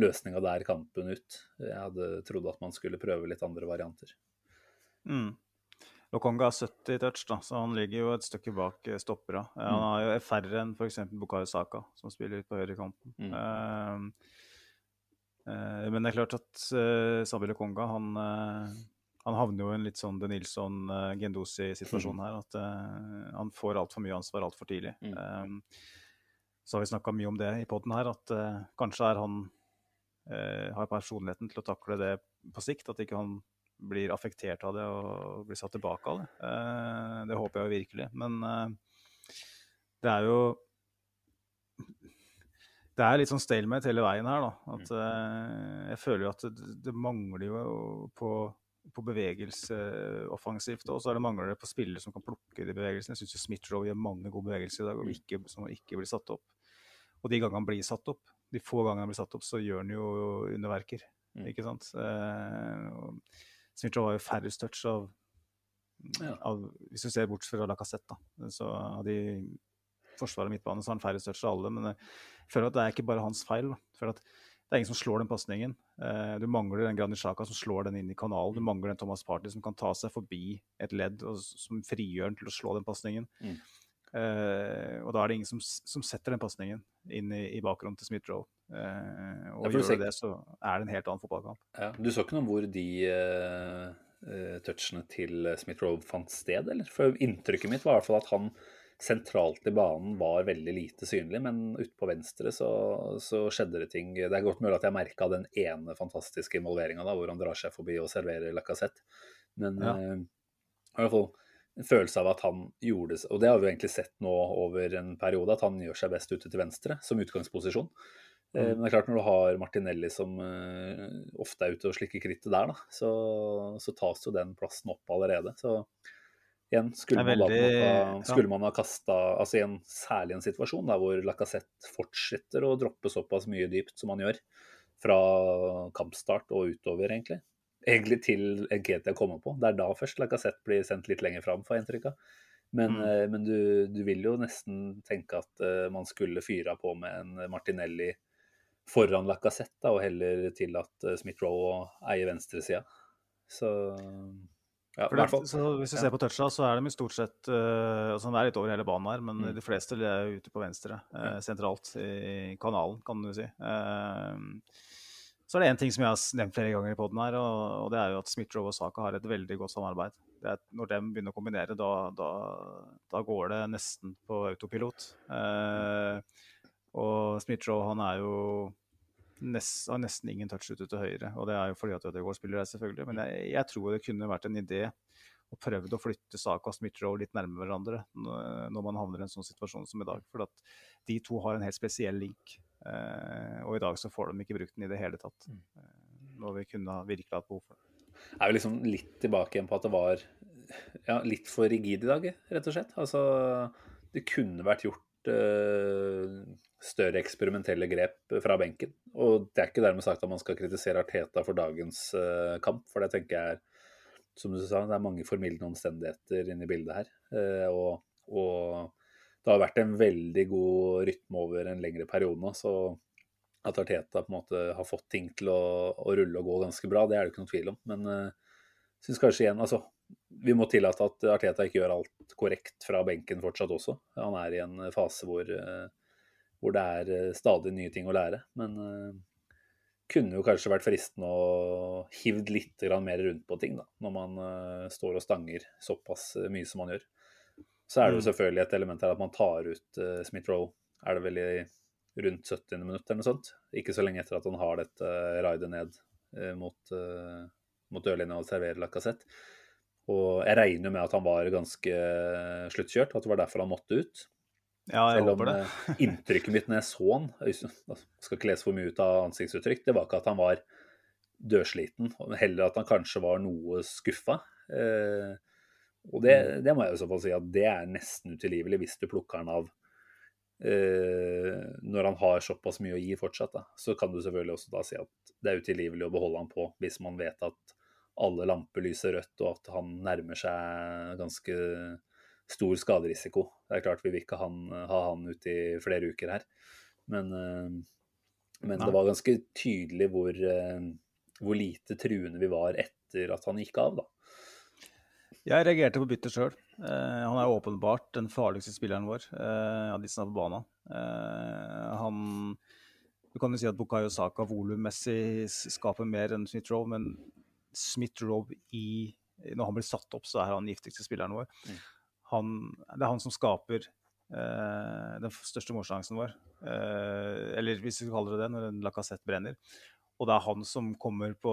Speaker 3: løsninga der kampen ut. Jeg hadde trodd at man skulle prøve litt andre varianter.
Speaker 4: Mm. Lokonga har 70 touch, da, så han ligger jo et stykke bak eh, stoppera. Mm. Han har jo færre enn f.eks. Bukayo Saka, som spiller ut på høyrekanten. Mm. Uh, men det er klart at uh, Sabi Lokonga han, han, havner jo i en litt sånn De Nilsson-Gendosi-situasjon mm. [LAUGHS] her. At han får altfor mye ansvar altfor tidlig. Mm. så har vi snakka mye om det i poden her, at kanskje er han har personligheten til å takle det på sikt. At ikke han blir affektert av det og blir satt tilbake av det. Uh, det håper jeg jo virkelig. Men eh, det er jo Det er litt sånn stalemate hele veien her, da. At, eh, jeg føler jo at det, det mangler jo på, på bevegelse offensivt. Og så er det mangler det på spillere som kan plukke de bevegelsene. Jeg syns Smith-Roe gjør mange gode bevegelser i dag og ikke, som ikke blir satt opp. Og de gangene han blir satt opp, de få gangene han blir satt opp, så gjør han jo underverker. Mm. Ikke sant? Eh, Smith-Rowe har jo færrest touch av,
Speaker 3: Ja.
Speaker 4: av Hvis du ser bort fra Lacassette, da. Så av de forsvaret og midtbane så har han færrest touch av alle. Men jeg føler at det er ikke bare hans feil. Da. Jeg føler at det er ingen som slår den pasningen. Eh, du mangler den Granishaka som slår den inn i kanalen. Du mangler den Thomas Party som kan ta seg forbi et ledd og som frigjør den til å slå den pasningen.
Speaker 3: Mm.
Speaker 4: Eh, og da er det ingen som, som setter den pasningen inn i, i bakgrunnen til Smith-Rowe. Eh, og
Speaker 3: Ja, gjør du ser-
Speaker 4: det, så er det en helt annen fotballkamp.
Speaker 3: Ja. Du så ikke noe om hvor de eh, touchene til Smith-Rowe fant sted, eller? For inntrykket mitt var i hvert fall at han sentralt i banen var veldig lite synlig, men ute på venstre så, så skjedde det ting. Det er godt mulig at jeg merka den ene fantastiske involveringa hvor han drar seg forbi og serverer Lacassette, men
Speaker 4: Ja.
Speaker 3: eh, i hvert fall en følelse av at han gjorde og det har vi egentlig sett nå over en periode, at han gjør seg best ute til venstre som utgangsposisjon. Eh, Men det er klart når du har Martinelli som eh, ofte er ute og slikker krittet der, da, så, så tas jo den plassen opp allerede. Så igjen, skulle
Speaker 4: er
Speaker 3: man, da
Speaker 4: veldig-
Speaker 3: skulle man ha kasta altså i en Særlig en situasjon der hvor Lacassette fortsetter å droppe såpass mye dypt som han gjør, fra kampstart og utover, egentlig. Egentlig til GT kommer på. Det er da først Lacassette blir sendt litt lenger fram, får jeg inntrykk av. Men,
Speaker 4: Mm.
Speaker 3: eh, men du, du vil jo nesten tenke at uh, man skulle fyra på med en Martinelli foran Lacassette, og heller til at eh, Smith-Rowe eier venstresida. Så ja,
Speaker 4: For det, så hvis du ser på toucha, så er de stort sett uh, altså De er litt over hele banen her, men
Speaker 3: Mm.
Speaker 4: de fleste er ute på venstre. uh, sentralt i kanalen, kan du si. Uh, så er det én ting som jeg har nevnt flere ganger i poden her, og, og det er jo at Smith-Roe og Saka har et veldig godt samarbeid. Det er, når de begynner å kombinere, da, da, da går det nesten på autopilot. Eh, og Smith-Roe, han er jo nest, har nesten ingen touch ute til høyre. Og det er jo fordi at Ødegaard spiller der, selvfølgelig. Men jeg, jeg tror det kunne vært en idé å prøve å flytte Saka og Smith-Roe litt nærmere hverandre når man havner i en sånn situasjon som i dag. For at de to har en helt spesiell link. Eh, og i dag så får de ikke brukt den i det hele tatt. Eh, når vi kunne virkelig hatt behov for det.
Speaker 3: er jo liksom litt tilbake igjen på at det var ja, litt for rigid i dag, rett og slett. Altså, det kunne vært gjort større eksperimentelle grep fra benken. Og det er ikke dermed sagt at man skal kritisere Arteta for dagens eh, kamp, for det tenker jeg er som du sa, det er mange formildende omstendigheter inne i bildet her. Eh, og, og det har vært en veldig god rytme over en lengre periode nå, så at Arteta på en måte har fått ting til å, å rulle og gå ganske bra, det er det ikke noen tvil om. Men jeg syns kanskje igjen altså, Vi må tillate at Arteta ikke gjør alt korrekt fra benken fortsatt også. Han er i en fase hvor, eh, hvor det er eh, stadig nye ting å lære. Men uh, kunne jo kanskje vært fristende å hivd litt grann mer rundt på ting, da, når man uh, står og stanger såpass eh, mye som man gjør. Så er det jo
Speaker 4: Mm.
Speaker 3: selvfølgelig et element her at man tar ut uh, Smith-Rowe. Er det vel i rundt 70. minutt eller noe sånt? Ikke så lenge etter at han har dette raidet ned eh, mot, mot dørlinja og serverer Lacassette. Og jeg regner med at han var ganske eh, sluttkjørt, at det var derfor han måtte ut.
Speaker 4: Ja, jeg
Speaker 3: Selv om
Speaker 4: håper det.
Speaker 3: eh, inntrykket mitt når jeg så han jeg [LAUGHS] skal ikke lese for mye ut av ansiktsuttrykk, det var ikke at han var dødsliten, heller at han kanskje var noe skuffa. Eh, og det,
Speaker 4: Mm.
Speaker 3: det må jeg i så fall si at det er nesten utilgivelig hvis du plukker han av eh, når han har såpass mye å gi fortsatt. Da. Så kan du selvfølgelig også da si at det er utilgivelig å beholde han på hvis man vet at alle lamper lyser rødt, og at han nærmer seg ganske stor skaderisiko. Det er klart vi vil ikke han, ha han ute i flere uker her, men, eh, men det var ganske tydelig hvor, eh, hvor lite truende vi var etter at han gikk av, da.
Speaker 4: Jeg reagerte på byttet sjøl. han er åpenbart den farligste spilleren vår eh, av de som er på banen. Eh, han Du kan jo si at Bukayo Saka volummessig skaper mer enn Smith-Rowe, men Smith-Rowe i Når han blir satt opp, så er han den giftigste spilleren vår.
Speaker 3: Mm.
Speaker 4: Han, det er han som skaper eh, den største målsjansen vår. Eh, eller hvis vi kaller det det, når en lakassett brenner. Og det er han som kommer, på,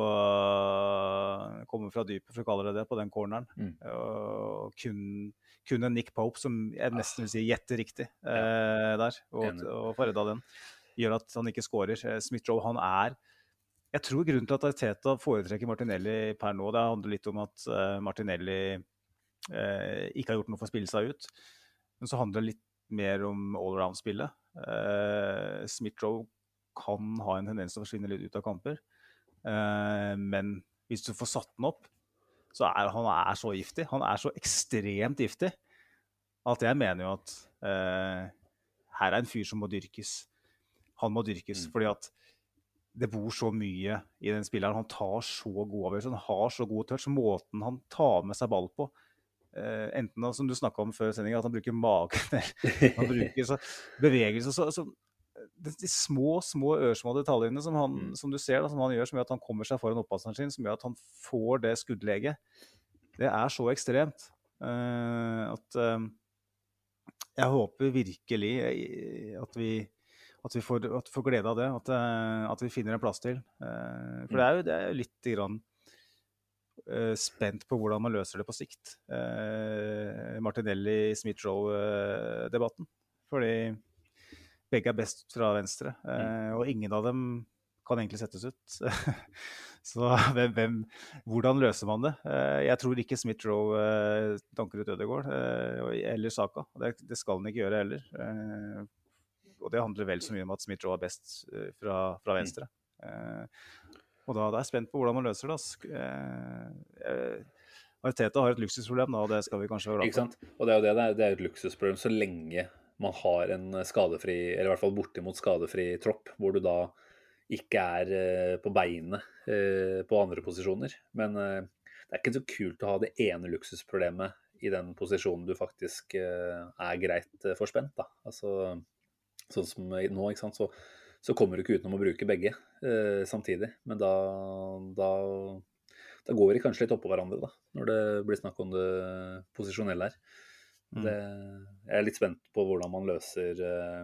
Speaker 4: kommer fra dypet, for å kalle det det, på den corneren.
Speaker 3: Mm.
Speaker 4: Og kun, kun en Nick Pope, som jeg nesten vil si gjetter riktig eh, der, og, og får redda den, gjør at han ikke skårer. Eh, Smith-Rowe, han er Jeg tror grunnen til at Arteta foretrekker Martinelli per nå, det handler litt om at eh, Martinelli eh, ikke har gjort noe for å spille seg ut. Men så handler det litt mer om allround-spillet. Eh, Smith-Roe kan ha en tendens til å forsvinne litt ut av kamper. Eh, men hvis du får satt den opp, så er han er så giftig. Han er så ekstremt giftig at jeg mener jo at eh, her er en fyr som må dyrkes. Han må dyrkes
Speaker 3: Mm.
Speaker 4: fordi at det bor så mye i den spilleren. Han tar så gode avgjørelser, han har så god touch. Måten han tar med seg ball på. Eh, enten da, som du snakka om før sendinga, at han bruker magen [LAUGHS] han bruker så, bevegelser så, så de, de små, små ørsmå detaljene som, han,
Speaker 3: Mm.
Speaker 4: som du ser, da, som han gjør, som gjør at han kommer seg foran oppvaskeren sin, som gjør at han får det skuddleget, det er så ekstremt eh, at eh, jeg håper virkelig at vi, at vi, får, at vi får glede av det. At, eh, at vi finner en plass til. Eh, for det er jo, det er jo litt grann, eh, spent på hvordan man løser det på sikt. Martinelli-Smith-Roe-debatten. Fordi begge er best fra venstre, eh, og ingen av dem kan egentlig settes ut. [LAUGHS] Så hvem, hvem, hvordan løser man det? Jeg tror ikke Smith-Roe tanker ut Ødegaard eller Saka. Det, det skal han ikke gjøre heller. Og det handler vel så mye om at Smith-Roe er best eh, fra, fra venstre. Eh, og da, da er jeg spent på hvordan man løser det. Altså. Arteta har et luksusproblem, da, og det skal vi kanskje være glad for.
Speaker 3: Og det er jo det, det er, det er et luksusproblem så lenge man har en skadefri, eller i hvert fall bortimot skadefri tropp, hvor du da ikke er på beinet på andre posisjoner. Men det er ikke så kult å ha det ene luksusproblemet i den posisjonen du faktisk er greit forspent. Da. Altså, sånn som nå, ikke sant? Så, så kommer du ikke utenom å bruke begge eh, samtidig. Men da, da, da går vi kanskje litt oppå hverandre, da, når det blir snakk om det posisjonelle her.
Speaker 4: Mm.
Speaker 3: Det, jeg er litt spent på hvordan man løser eh,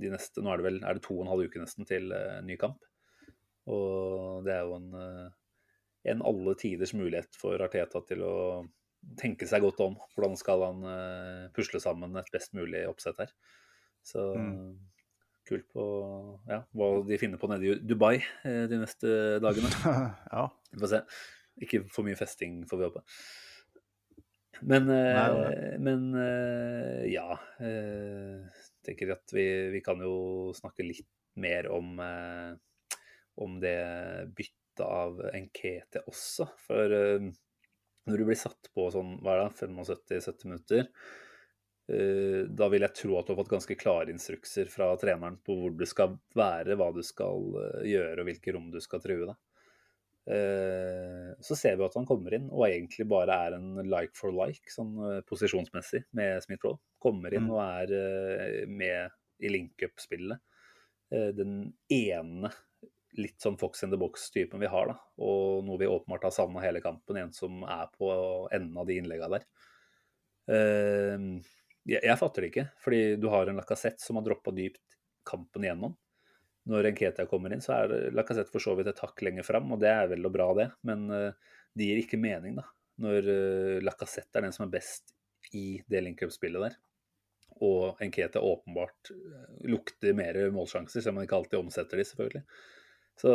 Speaker 3: de neste Nå er det vel er det to og en halv uke nesten til eh, ny kamp. Og det er jo en, eh, en alle tiders mulighet for Arteta til å tenke seg godt om. Hvordan skal han eh, pusle sammen et best mulig oppsett her. Så
Speaker 4: Mm.
Speaker 3: kult på ja, hva de finner på nede i Dubai eh, de neste dagene. [LAUGHS]
Speaker 4: ja.
Speaker 3: Vi får se. Ikke for mye festing, får vi håpe. Men, eh,
Speaker 4: Nei,
Speaker 3: men eh, ja. eh, tenker at vi, vi kan jo snakke litt mer om, om det byttet av Enkete også. For når du blir satt på sånn, hva er det, 75-70 minutter, da vil jeg tro at du har fått ganske klare instrukser fra treneren på hvor du skal være, hva du skal eh, gjøre og hvilke rom du skal true. da. Eh, Så ser vi at han kommer inn og egentlig bare er en like for like, sånn eh, posisjonsmessig, med Smith-Roll. Kommer inn
Speaker 4: Mm.
Speaker 3: og er eh, med i link-up-spillet. Eh, Den ene litt sånn Fox in the box-typen vi har, da. Og noe vi åpenbart har savna hele kampen. En som er på enden av de innlegga der. Jeg, jeg fatter det ikke, fordi du har en Lacassette som har droppa dypt kampen igjennom. Når Nketia kommer inn, så er Lacassette for så vidt et hakk lenger fram, og det er vel og bra, det. Men uh, det gir ikke mening, da. Når uh, Lacassette er den som er best i det linkup-spillet der. Og Nketia åpenbart eh, lukter mer målsjanser, selv om man ikke alltid omsetter de, selvfølgelig. Så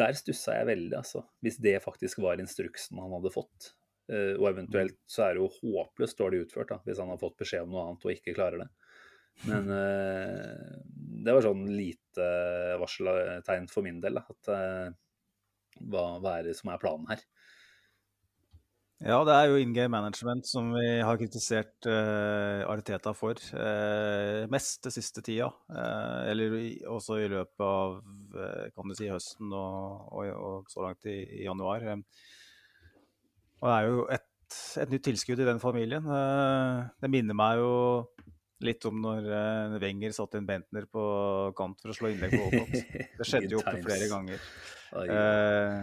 Speaker 3: der stussa jeg veldig, altså. Hvis det faktisk var instruksen han hadde fått. Eh, og eventuelt så er det jo håpløst dårlig utført, da, hvis han har fått beskjed om noe annet og ikke klarer det. Men eh, det var sånn lite varseltegn for min del, da, at eh, hva, hva er det som er planen her?
Speaker 4: Ja, det er jo in game management som vi har kritisert uh, Ariteta for uh, mest det siste tida. Uh, eller også i løpet av kan du si, høsten og, og, og så langt i, i januar. Eh, og det er jo et, et nytt tilskudd i den familien. Eh, det minner meg jo litt om når eh, Wenger satte inn Bentner på kant for å slå innlegg på Aalbot. [LAUGHS] Det skjedde jo
Speaker 3: opptil
Speaker 4: flere ganger. Eh,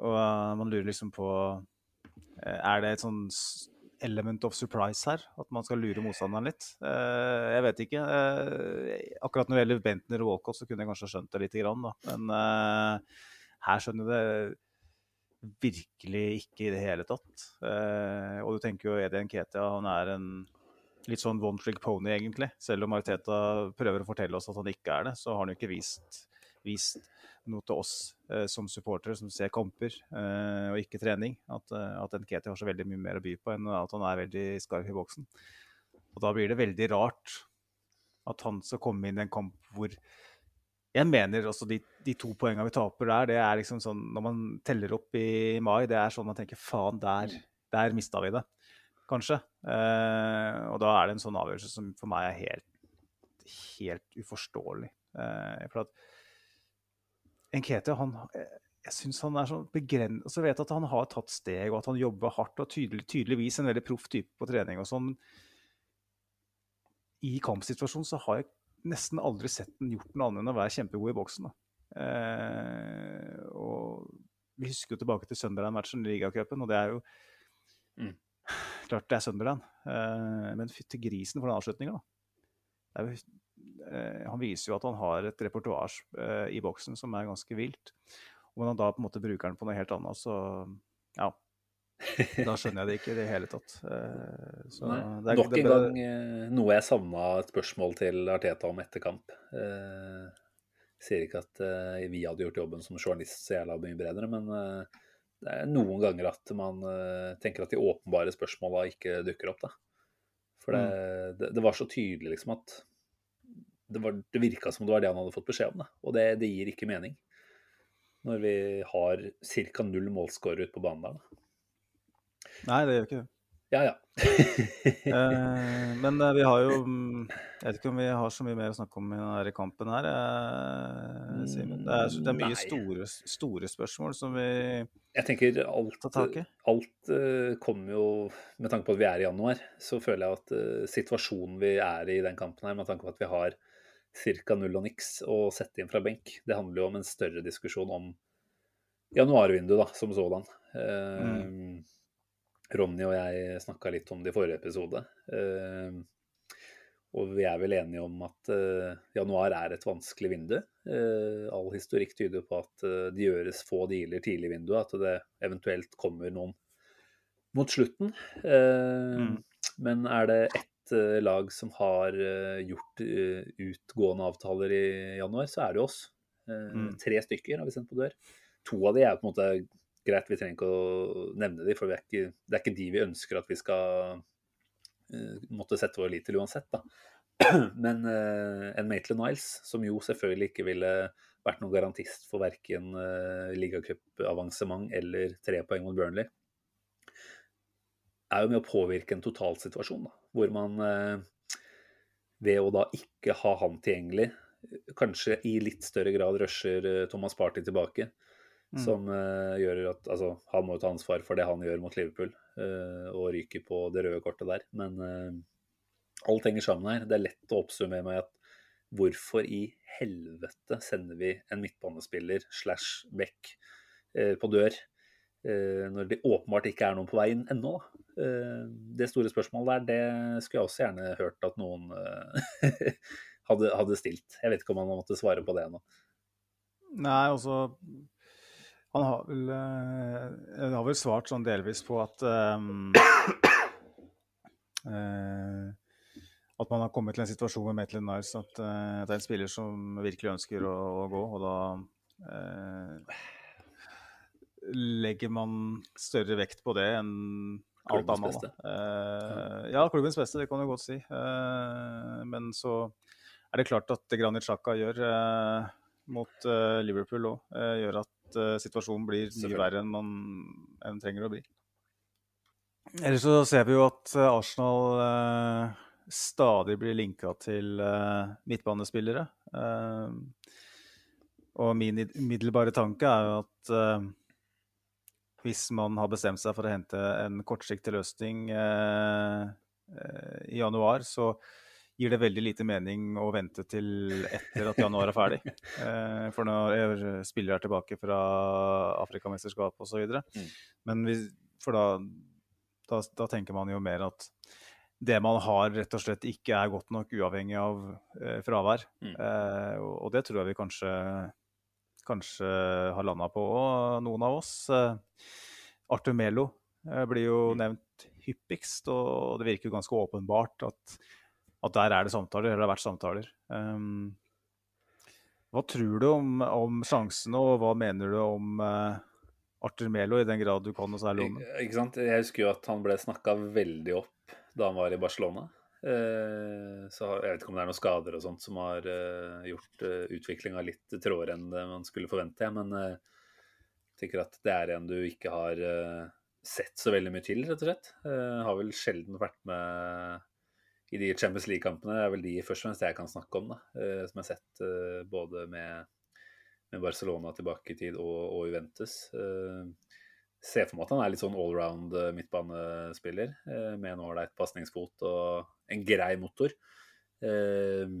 Speaker 4: og man lurer liksom på Er det et sånn element of surprise her? At man skal lure motstanderen litt? Eh, jeg vet ikke. Eh, akkurat når det gjelder Bentner og Walcott, så kunne jeg kanskje skjønt det lite grann. Da. Men her skjønner jeg det virkelig ikke i det hele tatt. Eh, og du tenker jo Edi Nketia, han er en litt sånn one trick pony, egentlig. Selv om Mariteta prøver å fortelle oss at han ikke er det, så har han jo ikke vist, vist noe til oss eh, som supportere som ser kamper eh, og ikke trening. At, eh, at Nketia har så veldig mye mer å by på enn at han er veldig skarp i boksen. Og da blir det veldig rart at han skal komme inn i en kamp hvor jeg mener også de, de to poengene vi taper der, det er liksom sånn Når man teller opp i mai, det er sånn man tenker faen, der, der mista vi det. Kanskje. Eh, og da er det en sånn avgjørelse som for meg er helt, helt uforståelig. Eh, for at Enkete, han jeg syns han er sånn begrenset Og så vet jeg at han har tatt steg, og at han jobber hardt og tydelig, tydeligvis en veldig proff type på trening og sånn. I kampsituasjonen så har jeg nesten aldri sett den gjort noe annet enn å være kjempegod i boksen. Eh, og vi husker jo tilbake til Sunderland-matchen i ligacupen, og det er jo mm. Klart det er Sunderland, eh, men fytti grisen for den avslutninga, da. Jo, eh, han viser jo at han har et repertoar eh, i boksen som er ganske vilt. Og når han da på en måte bruker den på noe helt annet, så ja. Da skjønner jeg det ikke i det hele tatt.
Speaker 3: Så Nei, det er, Nok en gang eh, noe jeg savna et spørsmål til Arteta om etter kamp. Jeg sier ikke at eh, vi hadde gjort jobben som journalist så jævla mye bedre, men eh, det er noen ganger at man eh, tenker at de åpenbare spørsmåla ikke dukker opp. da. For det, mm. det, det var så tydelig liksom at det, var, det virka som det var det han hadde fått beskjed om. Da. Og det, det gir ikke mening når vi har ca. null målskårere ute på banen der. Da.
Speaker 4: Nei, det gjør ikke det.
Speaker 3: Ja, ja. [LAUGHS]
Speaker 4: eh, men eh, vi har jo mm, Jeg vet ikke om vi har så mye mer å snakke om i denne kampen her, eh, Simen. Det, det, er mye store, store, spørsmål som vi
Speaker 3: Jeg tenker alt,
Speaker 4: tar tak i.
Speaker 3: Alt eh, kommer jo Med tanke på at vi er i januar, så føler jeg at eh, situasjonen vi er i i den kampen her, med tanke på at vi har ca. null og niks å sette inn fra benk. Det handler jo om en større diskusjon om januarvinduet da, som sådan. Eh, mm. Ronny og jeg snakka litt om det i forrige episode. Uh, og vi er vel enige om at uh, januar er et vanskelig vindu. all historikk tyder på at det gjøres få dealer tidlig i vinduet, at det eventuelt kommer noen mot slutten. Mm. Men er det ett Eh, lag som har eh, gjort eh, utgående avtaler i januar, så er det oss. Mm. Tre stykker har vi sendt på dør. To av de er på en måte greit, vi trenger ikke å nevne de, for er ikke, det er ikke de vi ønsker at vi skal måtte sette vår lit til uansett. da. [CLEARS THROAT] Men uh, en Maitland Niles, som jo selvfølgelig ikke ville vært noen garantist for verken uh, ligacupavansement eller tre poeng mot Burnley, er jo med å påvirke en totalsituasjon. Da, hvor man eh, ved å da ikke ha han tilgjengelig, kanskje i litt større grad rusher eh, Thomas Party tilbake. Mm. Som uh, gjør at Altså, han må ta ansvar for det han gjør mot Liverpool, uh, og ryker på det røde kortet der. Men uh, alt henger sammen her. Det er lett å oppsummere med at hvorfor i helvete sender vi en midtbanespiller slash back på dør når det åpenbart ikke er noen på vei inn ennå. Det store spørsmålet der, det skulle jeg også gjerne hørt at noen [LAUGHS] hadde, hadde, stilt. Jeg vet ikke om han måtte svare på det ennå.
Speaker 4: Nei, altså Han har vel, han har vel svart sånn delvis på at um, uh, At man har kommet til en situasjon med Maitland Nice at uh, det er en spiller som virkelig ønsker å, å gå, og da uh, legger man større vekt på det enn alt annet. Beste. Uh, ja, klubbens beste, det kan du godt si. Uh, men så er det klart at det Granit Xhaka gjør uh, mot Liverpool òg, gjør at situasjonen blir mye verre enn man enn trenger å bli. Ellers så ser vi jo at Arsenal stadig blir linka til midtbanespillere. og min umiddelbare tanke er jo at hvis man har bestemt seg for å hente en kortsiktig løsning eh, eh, i januar, så gir det veldig lite mening å vente til etter at januar er ferdig. [LAUGHS] Eh, for når spillere er tilbake fra Afrikamesterskap osv. Mm. Men vi, for da, da, da, tenker man jo mer at det man har, rett og slett ikke er godt nok uavhengig av eh, fravær. Mm. Eh, og, og, det tror jeg vi kanskje kanskje har landa på og noen av oss. Eh, Arthur Melo eh, blir jo mm. nevnt hyppigst, og det virker jo ganske åpenbart at, at der er det samtaler, eller det har vært samtaler. Um, hva tror du om, om sjansene, og hva mener du om uh, Arthur Melo, i den grad du kan noe særlig om
Speaker 3: ham? Jeg husker jo at han ble snakka veldig opp da han var i Barcelona. Uh, så jeg vet ikke om det er noen skader og sånt som har uh, gjort utviklinga litt trådere enn det man skulle forvente. Men jeg tenker at det er en du ikke har sett så veldig mye til, rett og slett. har vel sjelden vært med i de Champions League-kampene. Er vel de først og fremst jeg kan snakke om, da. som jeg har sett både med, med, Barcelona tilbake i tid og, og Juventus. Uh, ser for meg at han er litt sånn allround eh, midtbanespiller, eh, med en ålreit pasningsfot og en grei motor. Eh,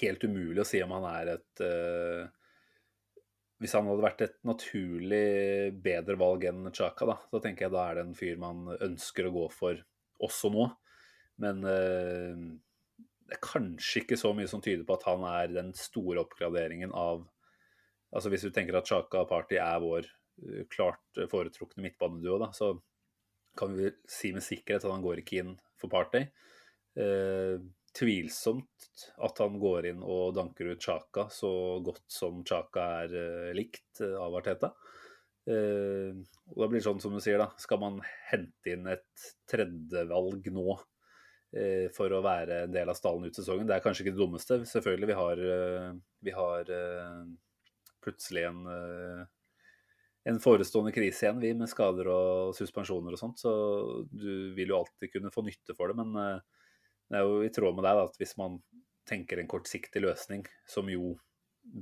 Speaker 3: helt umulig å si om han er et Hvis han hadde vært et naturlig bedre valg enn Chaka, da, så tenker jeg da er det en fyr man ønsker å gå for også nå. Men det er kanskje ikke så mye som tyder på at han er den store oppgraderingen av Altså Hvis du tenker at Chaka Party er vår Eh, klart foretrukne midtbaneduo, da, så kan vi si med sikkerhet at han går ikke inn for Party. Eh, tvilsomt at han går inn og danker ut Chaka så godt som Chaka er eh, likt eh, av Arteta. Eh, og da blir det sånn som du sier, da. Skal man hente inn et tredjevalg nå eh, for å være en del av stallen ut sesongen? Det er kanskje ikke det dummeste. Selvfølgelig, vi har, vi har plutselig en en forestående krise igjen, vi, med skader og suspensjoner og sånt. Så du vil jo alltid kunne få nytte for det. Men eh, det er jo i tråd med deg at hvis man tenker en kortsiktig løsning, som jo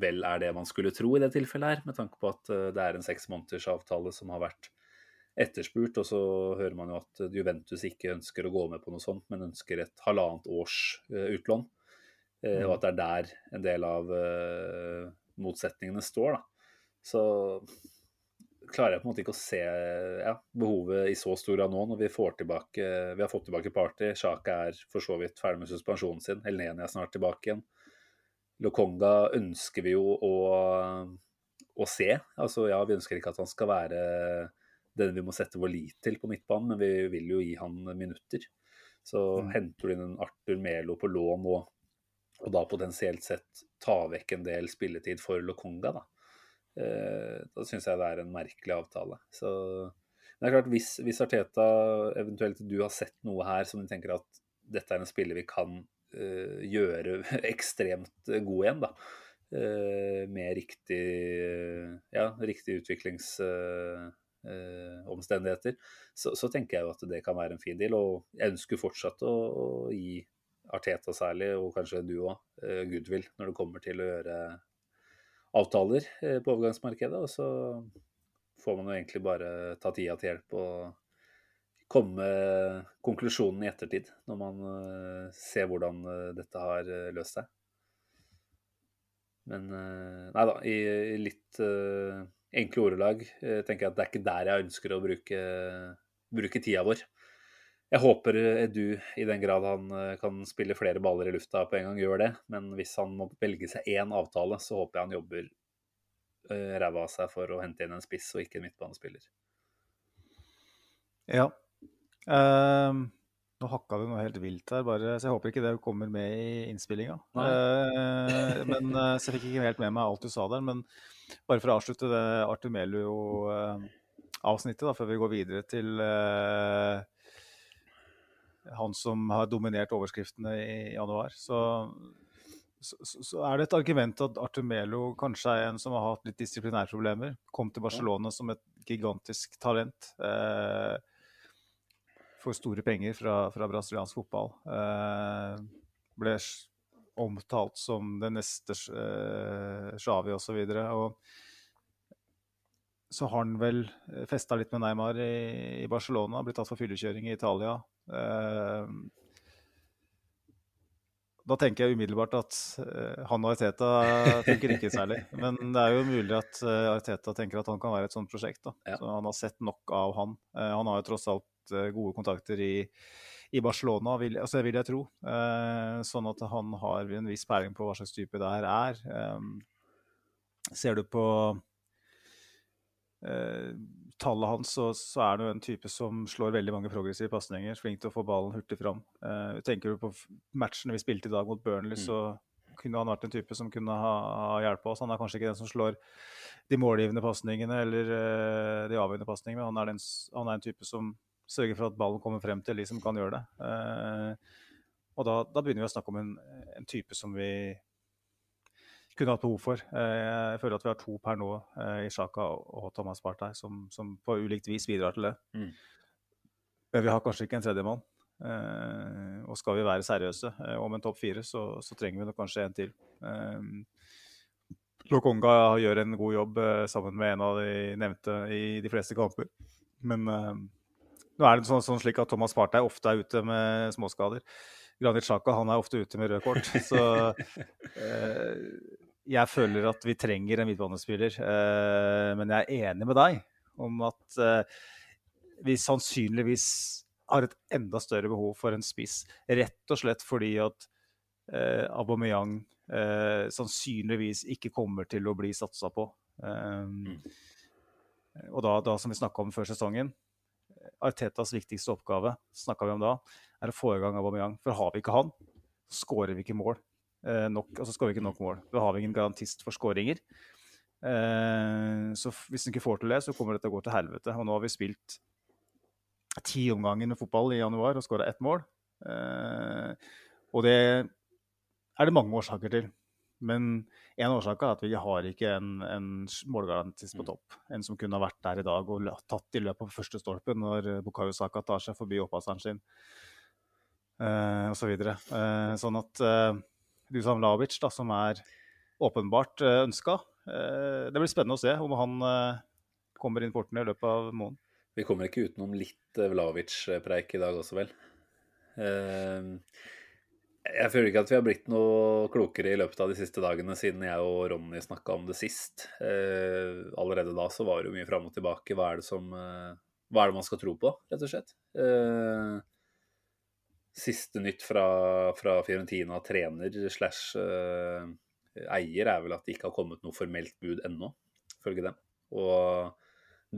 Speaker 3: vel er det man skulle tro i det tilfellet her, med tanke på at eh, det er en seks måneders avtale som har vært etterspurt, og så hører man jo at Juventus ikke ønsker å gå med på noe sånt, men ønsker et halvannet års uh, utlån. Uh, og at det er der en del av uh, motsetningene står. da. Så klarer jeg på en måte ikke å se ja, behovet i så stor grad nå, når vi får tilbake Vi har fått tilbake Party. Sjaka er for så vidt ferdig med suspensjonen sin. Helene er snart tilbake igjen. Lokonga ønsker vi jo å, å, se. Altså, ja, vi ønsker ikke at han skal være den vi må sette vår lit til på midtbanen, men vi vil jo gi han minutter. Så mm. henter du inn en Arthur Melo på lån og, og da potensielt sett ta vekk en del spilletid for Lokonga, da Eh, da syns jeg det er en merkelig avtale. Så det er klart, hvis, hvis, Arteta eventuelt du har sett noe her som du tenker at dette er en spiller vi kan uh, gjøre [LAUGHS] ekstremt god igjen, da. Uh, med riktig, ja, riktig utviklingsomstendigheter, uh, så, så, tenker jeg jo at det kan være en fin deal. Og jeg ønsker fortsatt å, å gi Arteta særlig, og kanskje du òg, goodwill når det kommer til å gjøre avtaler eh, på overgangsmarkedet. Og så får man jo egentlig bare ta tida til hjelp og komme konklusjonen i ettertid, når man eh, ser hvordan eh, dette har løst seg. Men nei da, i litt enkle ordelag tenker jeg at det er ikke der jeg ønsker å bruke, bruke tida vår. Jeg håper Edu, i den grad han kan spille flere baller i lufta på en gang, gjør det. Men hvis han må velge seg én avtale, så håper jeg han jobber ræva av seg for å hente inn en spiss og ikke en midtbanespiller.
Speaker 4: Ja. Um, nå hakka vi noe helt vilt her, bare, så jeg håper ikke det kommer med i innspillinga. Uh, men, så jeg fikk ikke helt med meg alt du sa der. Men bare for å avslutte det Artur Melio-avsnittet, før vi går videre til han som har dominert overskriftene i januar, så så, så, er det et argument at Artur Melo kanskje er en som har hatt litt disiplinærproblemer. Kom til Barcelona som et gigantisk talent. Eh, får store penger fra, fra brasiliansk fotball. Eh, ble omtalt som det neste eh, Xavi osv. Og, så har han vel festa litt med Neymar i, i Barcelona, blitt tatt for fyllekjøring i Italia. Eh, da tenker jeg umiddelbart at uh, han og Arteta tenker ikke særlig. [LAUGHS] Men det er jo mulig at Arteta tenker at han kan være et sånt prosjekt. Ja. Så Han har sett nok av han. Han har jo tross alt gode kontakter i, i Barcelona, vil, altså, vil jeg tro. sånn at han har en viss peiling på hva slags type det her er. Um, ser du på tallet hans, så, så er det jo en type som slår veldig mange progressive pasninger. Flink til å få ballen hurtig fram. Uh, tenker du på matchene vi spilte i dag mot Burnley, mm. så kunne han vært en type som kunne ha, ha hjulpet oss. Han er kanskje ikke den som slår de målgivende pasningene eller uh, de avgjørende pasningene, men han er, den, han er, en type som sørger for at ballen kommer frem til de som kan gjøre det. Eh, Og da, da, begynner vi å snakke om en, en, type som vi kunne hatt behov for. Eh, jeg føler at vi har to per nå, eh, i Sjaka og Thomas Partey, som, som, på ulikt vis bidrar til det. Mm. Men vi har kanskje ikke en tredjemann. Eh, og skal vi være seriøse om en topp fire, så, så, trenger vi nok kanskje en til. Lokonga gjør en god jobb sammen med en av de nevnte i de fleste kamper. Men nå er det sånn, sånn slik at Thomas Partey ofte er ute med småskader. Granit Sjaka han er ofte ute med rød kort. [LAUGHS] Så eh, jeg føler at vi trenger en midtbanespiller. Eh, men jeg er enig med deg om at eh, vi sannsynligvis har et enda større behov for en spiss. Rett og slett fordi at eh, Aubameyang eh, sannsynligvis ikke kommer til å bli satsa på. Um. Og da, da, som vi snakka om før sesongen, Artetas viktigste oppgave snakka vi om da, er å få i gang Aubameyang. For har vi ikke han, skårer vi ikke mål eh, nok. Altså skårer vi ikke nok mål. Da har vi ingen garantist for skåringer. Eh, så hvis han ikke får til det, så kommer dette å gå til helvete. Og nå har vi spilt ti omganger med fotball i januar og skåra ett mål. Eh, og det er det mange årsaker til. Men en årsak er at vi har ikke en, en målgarantist på mm. topp. En som kunne vært der i dag og tatt i løpet av første stolpen når Bukayo Saka tar seg forbi oppvaskeren sin, uh, osv. Så eh, sånn at eh, Dusan Lavic, da, som er åpenbart uh, ønska uh, Det blir spennende å se om han eh, kommer inn porten i løpet av måneden.
Speaker 3: Vi kommer ikke utenom litt Vlavic-preik i dag også, vel. Jeg føler ikke at vi har blitt noe klokere i løpet av de siste dagene siden jeg og Ronny snakka om det sist. Eh, allerede da så var det jo mye fram og tilbake. Hva er, det som, eh, hva er det man skal tro på, rett og slett? Eh, siste nytt fra, fra Fiorentina trener slash eh, eier er vel at det ikke har kommet noe formelt bud ennå, ifølge dem. Og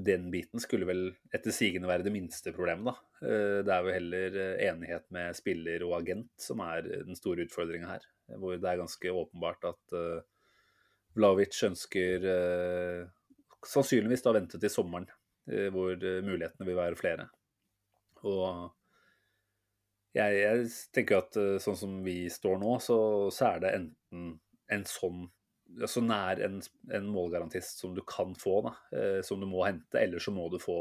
Speaker 3: den biten skulle vel etter sigende være det minste problemet, da. Eh, det er jo heller eh, enighet med spiller og agent som er den store utfordringa her. Hvor det er ganske åpenbart at uh, Vlavic ønsker sannsynligvis da vente til sommeren, hvor mulighetene vil være flere. Og jeg, jeg tenker at sånn som vi står nå, så, så er det enten en sånn så nær en, en, målgarantist som du kan få, da, eh, som du må hente. Eller så må du få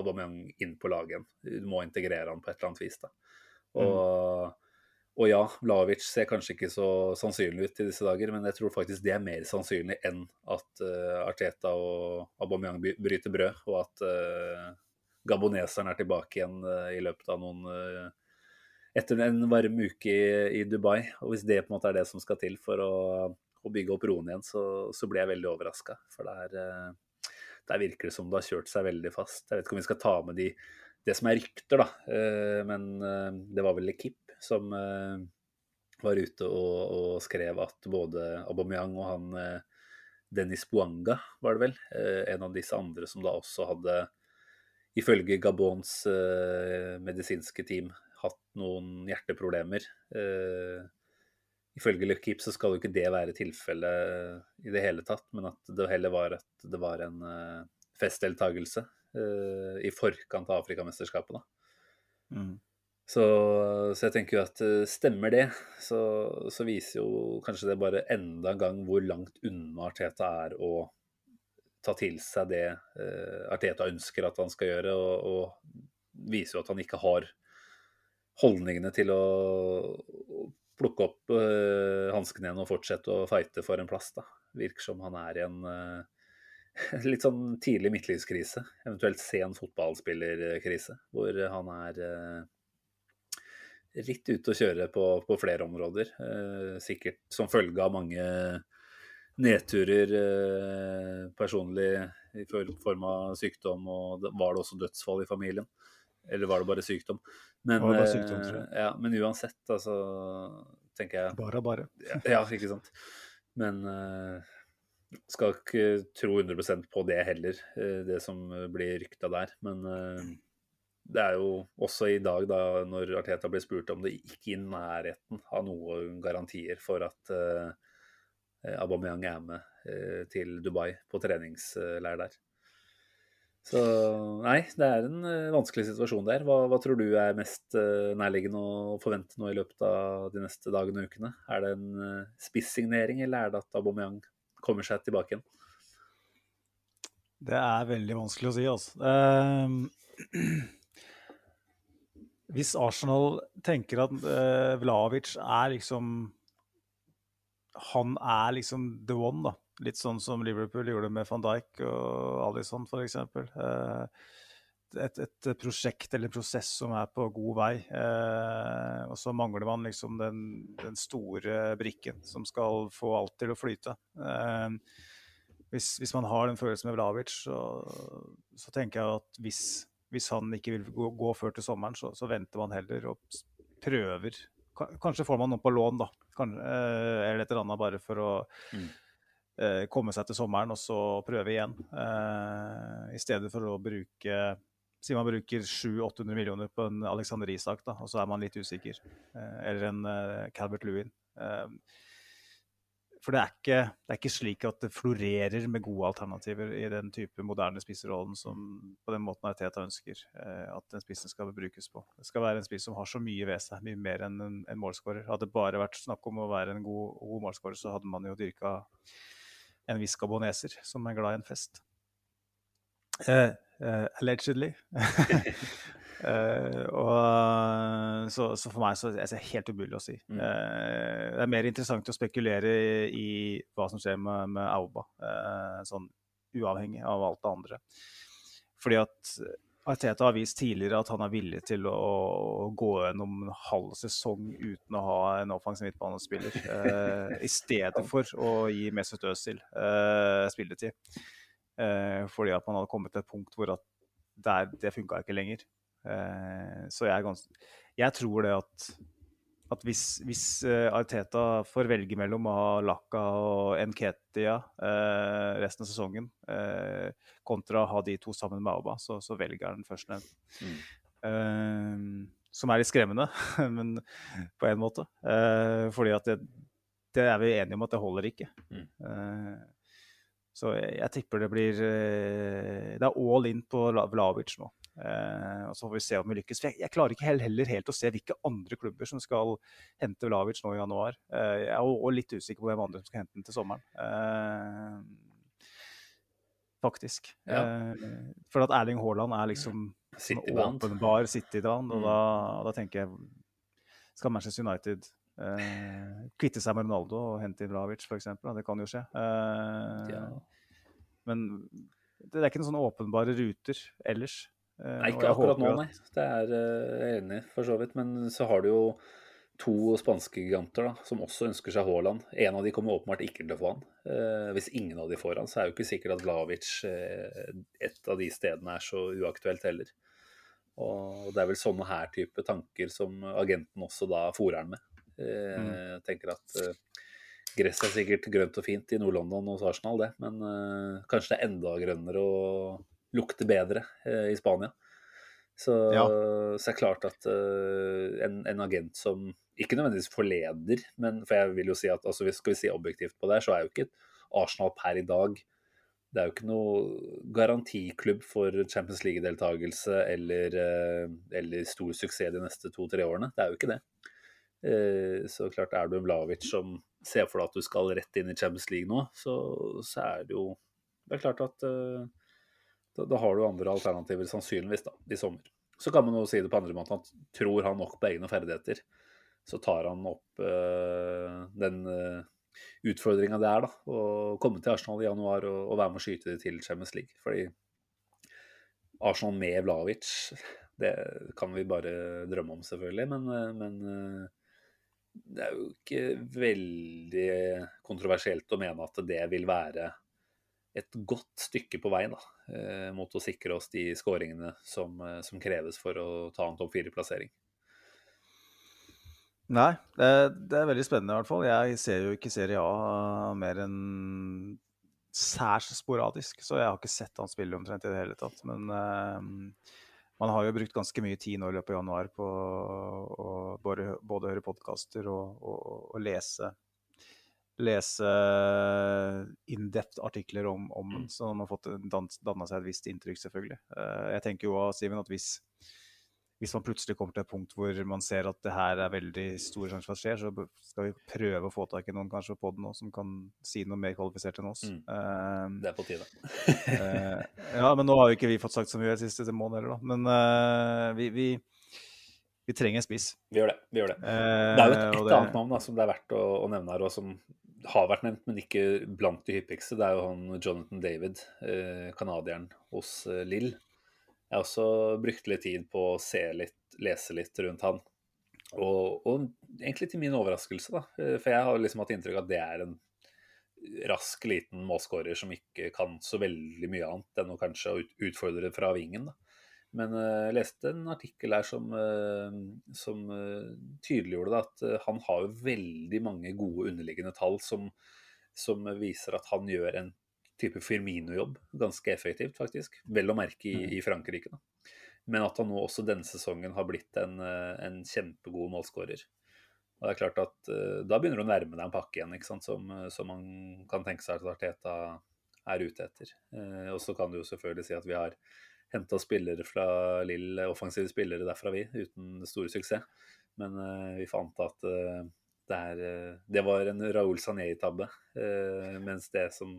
Speaker 3: Aubameyang inn på laget igjen. Du må integrere han på et eller annet vis. da. Og, mm. og ja, Lavic ser kanskje ikke så sannsynlig ut i disse dager, men jeg tror faktisk det er mer sannsynlig enn at uh, Arteta og Aubameyang bryter brød, og at uh, gaboneseren er tilbake igjen uh, i løpet av noen etter en varm uke i, i, Dubai. Og hvis det på en måte er det som skal til for å å bygge opp roen igjen, så, så ble jeg veldig overraska. For der, eh, der, virker det som det har kjørt seg veldig fast. Jeg vet ikke om vi skal ta med de, det som er rykter, da. Eh, men eh, det var vel Lekip som var ute og, og, skrev at både Aubameyang og han Dennis Buanga, var det vel, en av disse andre som da også hadde, ifølge Gabons medisinske team, hatt noen hjerteproblemer. Ifølge Lekip så skal jo ikke det være tilfellet i det hele tatt, men at det heller var at det var en uh, festdeltakelse uh, i forkant av Afrikamesterskapet. Mm. Så, så, jeg tenker jo at uh, stemmer det, så, så, viser jo kanskje det bare enda en gang hvor langt unna Arteta er å ta til seg det Arteta ønsker at han skal gjøre, og, og viser jo at han ikke har holdningene til å plukke opp uh, hanskene igjen og fortsette å fighte for en plass. da. Virker som han er i en uh, [LAUGHS] litt sånn tidlig midtlivskrise, eventuelt sen fotballspillerkrise, hvor han er uh, litt ute å kjøre på, på flere områder. Uh, sikkert som følge av mange nedturer personlig i form av sykdom, og var det også dødsfall i familien. Eller var det bare sykdom? Men, det bare sykdom, tror jeg. Ja, men uansett, altså, tenker jeg
Speaker 4: Bare, bare.
Speaker 3: ja, ikke sant. Men uh, skal ikke tro 100 på det heller, uh, det som blir rykta der. Men uh, det er jo også i dag, da, når Arteta blir spurt om det, ikke i nærheten av noen garantier for at uh, Aubameyang er med til Dubai på treningsleir der. Så nei, det er en uh, vanskelig situasjon der. Hva, hva tror du er mest uh, nærliggende å forvente nå i løpet av de neste dagene og ukene? Er det en uh, spissignering, eller er det at Aubameyang kommer seg tilbake igjen?
Speaker 4: Det er veldig vanskelig å si, altså. Uh, [CLEARS THROAT] hvis Arsenal tenker at Vlavic er liksom Han er liksom the one, da. Litt sånn som Liverpool gjorde med van Dijk og Alison f.eks. Eh, et, et prosjekt eller prosess som er på god vei. Eh, og så mangler man liksom den, den, store brikken som skal få alt til å flyte. Eh, hvis, hvis, man har den følelsen med Vlavic, så, så, tenker jeg at hvis, hvis han ikke vil gå, gå før til sommeren, så, så, venter man heller og prøver. Kanskje får man noe på lån, da. Kanskje, eller et eller annet bare for å mm komme seg til sommeren og så prøve igjen. Eh, I stedet for å bruke Si man bruker 700-800 millioner på en Alexander Isak, da, og så er man litt usikker. Eh, eller en eh, Calvert Lewin. Eh, for det er, ikke, det er, ikke, slik at det florerer med gode alternativer i den type moderne spisserollen som på den måten Arteta ønsker eh, at den spissen skal brukes på. Det skal være en spiss som har så mye ved seg, mye mer enn en, en målskårer. Hadde det bare vært snakk om å være en god, god målskårer, så hadde man jo dyrka en viss gaboneser som er glad i en fest. Eh, uh, allegedly. uh, [LAUGHS] og, så, så, for meg så er det helt umulig å si. Mm. det er mer interessant å spekulere i, i hva som skjer med, med Auba, sånn uavhengig av alt det andre. Fordi at Arteta har vist tidligere at han er villig til å gå gjennom en halv sesong uten å ha en offensiv midtbanespiller, eh, i stedet for å gi Mesut Özil eh, spilletid. Eh, fordi at man hadde kommet til et punkt hvor at der, det funka ikke lenger. Eh, så jeg, ganske, jeg tror det at at hvis, hvis uh, Arteta får velge mellom å ha Laka og Nketia uh, resten av sesongen, uh, kontra å ha de to sammen med Auba, så, så velger han førstnevnte. Mm. som er litt skremmende, [LAUGHS] men på en måte. fordi at det, det, er vi enige om at det holder ikke. Mm. så jeg, jeg, tipper det blir Det er all in på Vlavic nå. Eh, og Så får vi se om vi lykkes. Jeg, jeg, klarer ikke heller helt å se hvilke andre klubber som skal hente Vlavic nå i januar. Eh, jeg er også litt usikker på hvem andre som skal hente den til sommeren. Eh, faktisk. Ja. Eh, for at Erling Haaland er liksom åpenbar City-band. Og mm. da, da, tenker jeg Skal Manchester United eh, kvitte seg med Ronaldo og hente Vlavic, f.eks.? Det kan jo skje. Eh, ja. Men det er ikke noen sånne åpenbare ruter ellers.
Speaker 3: Eh, nei, ikke akkurat nå, nei. Det er eh, jeg enig i, for så vidt. Men så har du jo to spanske giganter da, som også ønsker seg Haaland. En av de kommer åpenbart ikke til å få han. Eh, hvis ingen av de får han, så er det jo ikke sikkert at Vlavic eh, et av de stedene er så uaktuelt heller. Og det er vel sånne her type tanker som agenten også da fòrer han med. Eh, mm. Tenker at eh, Gress er sikkert grønt og fint i Nord-London hos Arsenal, det. Men kanskje det er enda grønnere og lukter bedre eh, i Spania. Så, ja. så er det klart at uh, en, en, agent som ikke nødvendigvis forleder, men for jeg vil jo si at altså, skal vi si objektivt på det, så er jo ikke Arsenal per i dag det er jo ikke noe garantiklubb for Champions League-deltakelse eller, uh, eller, stor suksess de neste to-tre årene. Det er jo ikke det. Så klart er du en Vlavic som ser for deg at du skal rett inn i Champions League nå, så, så er det jo Det er klart at da, da, har du andre alternativer sannsynligvis da, i sommer. Så kan man jo si det på andre måter, at tror han nok på egne ferdigheter, så tar han opp øh, den øh, eh, utfordringa det er da, å komme til Arsenal i januar og, og være med å skyte det til Champions League. Fordi Arsenal med Vlavic, det kan vi bare drømme om, selvfølgelig. Men, eh, men det er jo ikke veldig kontroversielt å mene at det vil være et godt stykke på vei da, eh, mot å sikre oss de skåringene som, eh, som, kreves for å ta en topp fire-plassering.
Speaker 4: Nei, det, det, er veldig spennende i hvert fall. Jeg ser jo ikke Serie A mer enn særs sporadisk, så jeg har ikke sett han spille omtrent i det hele tatt. Men uh, man har jo brukt ganske mye tid nå i løpet av januar på å både, både høre podkaster og, og, og, lese lese in depth-artikler om, om den, så man har fått danna seg et visst inntrykk, selvfølgelig. Eh, jeg tenker jo Steven, at hvis, hvis man plutselig kommer til et punkt hvor man ser at det her er veldig store sjanser for at skjer, så skal vi prøve å få tak i noen kanskje på den nå som kan si noe mer kvalifisert enn oss.
Speaker 3: Mm.
Speaker 4: Uh,
Speaker 3: Det er på tide.
Speaker 4: uh, ja, men nå har jo ikke vi fått sagt så mye de siste månedene, da. Men uh, vi, vi, vi, trenger en spiss.
Speaker 3: Vi gjør det. vi gjør det. Det er jo et, et det... annet navn da, som det er verdt å, å nevne her, og som har vært nevnt, men ikke blant de hyppigste. Det er jo han Jonathan David, canadieren hos Lill. Jeg har også brukt litt tid på å se litt, lese litt rundt han. Og, og, egentlig til min overraskelse, da. For jeg har liksom hatt inntrykk av at det er en rask, liten målskårer som ikke kan så veldig mye annet enn å kanskje utfordre fra vingen. da. Men jeg uh, leste en artikkel her som, uh, som uh, tydeliggjorde det, at han har jo veldig mange gode underliggende tall som, som viser at han gjør en type Firmino-jobb ganske effektivt, faktisk. Vel å merke i, i, Frankrike. da. Men at han nå også denne sesongen har blitt en, en kjempegod målskårer. Og det er klart at Da begynner du å nærme deg en pakke igjen ikke sant? Som, som man kan tenke seg at Arteta er ute etter. og så kan du jo selvfølgelig si at vi har henta spillere fra Lill, offensive spillere derfra, vi, uten stor suksess. Men uh, vi fant at uh, det, er, uh, det, var en Raoul Sané-tabbe. mens det som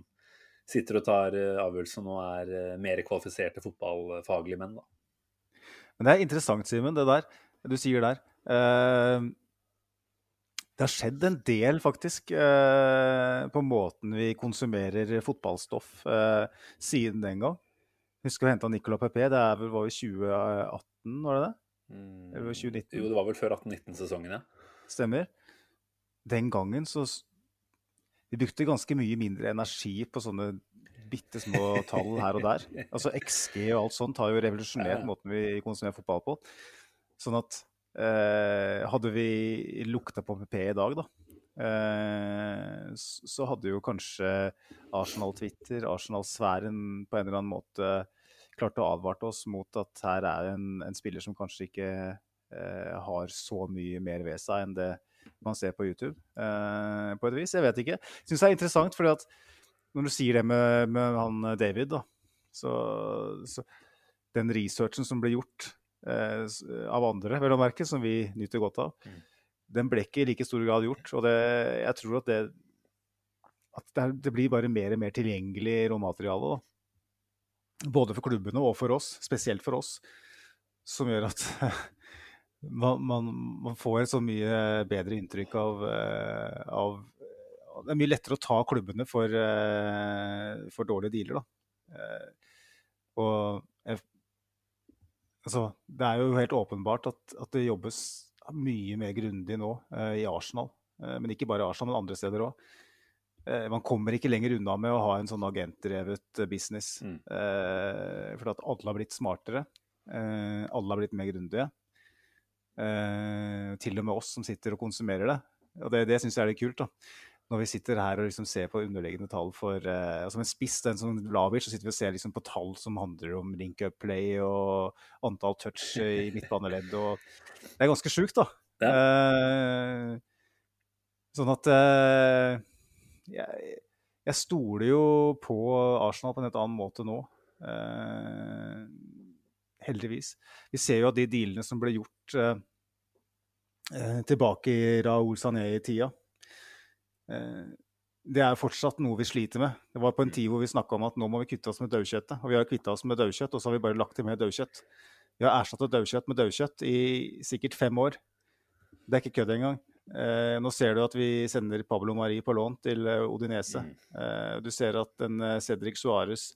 Speaker 3: sitter og tar avgjørelser nå, er mer kvalifiserte fotballfaglige menn. Da.
Speaker 4: Men det er interessant, Simen, det der du sier der. det har skjedd en del, faktisk, på måten vi konsumerer fotballstoff siden den gang. Husker vi henta Nicolas Pepé. Det er vel, var jo 2018, var det det? Eller 2019?
Speaker 3: Mm, jo, det var vel før 18-19-sesongen, ja.
Speaker 4: Stemmer. Den gangen så Vi brukte ganske mye mindre energi på sånne bitte små tall her og der. [LAUGHS] Altså XG og alt sånt har jo revolusjonert måten vi konsumerer fotball på. Sånn at eh, hadde vi lukta på PP i dag, da, Eh, så hadde jo kanskje Arsenal-Twitter, Arsenal-sfæren på en eller annen måte klart å advarte oss mot at her er en, en spiller som kanskje ikke eh, har så mye mer ved seg enn det man ser på YouTube, eh, på et vis. Jeg vet ikke. Jeg syns det er interessant, fordi at når du sier det med, med han David, da, så, så, Den researchen som ble gjort eh, av andre, vel å merke, som vi nyter godt av, mm den ble ikke i like stor grad gjort. Og det, jeg tror at det, at det, det, blir bare mer og mer tilgjengelig råmateriale. Både for klubbene og for oss, spesielt for oss. Som gjør at [LAUGHS] man, man, man får et så mye bedre inntrykk av, eh, av, Det er mye lettere å ta klubbene for, eh, for dårlige dealer, da. Eh, og altså, det er jo helt åpenbart at, at det jobbes mye mer grundig nå i Arsenal. Men ikke bare i Arsenal, men andre steder òg. Eh, man kommer ikke lenger unna med å ha en sånn agentdrevet business. Mm. for at alle har blitt smartere. alle har blitt mer grundige. til og med oss som sitter og konsumerer det. Og det, det syns jeg er litt kult. da når vi sitter her og liksom ser på underliggende tall for uh, Som en spiss, den som Lavic, så sitter vi og ser liksom på tall som handler om link-up play og antall touch i [LAUGHS] midtbaneledd. og Det er ganske sjukt, da. Ja. Uh, sånn at uh, jeg, jeg, stoler jo på Arsenal på en helt annen måte nå. heldigvis. Vi ser jo at de dealene som ble gjort tilbake i Raoul Sané i tida Eh, det er fortsatt noe vi sliter med. Det var på en tid hvor vi snakka om at nå må vi kvitte oss med daukjøttet. Og vi har kvitta oss med daukjøtt, og så har vi bare lagt til mer daukjøtt. Vi har erstatta daukjøtt med daukjøtt i sikkert fem år. Det er ikke kødd engang. Eh, nå ser du at vi sender Pablo Mari på lån til eh, Odinese. Mm. Eh, du ser at en eh, Cedric Suárez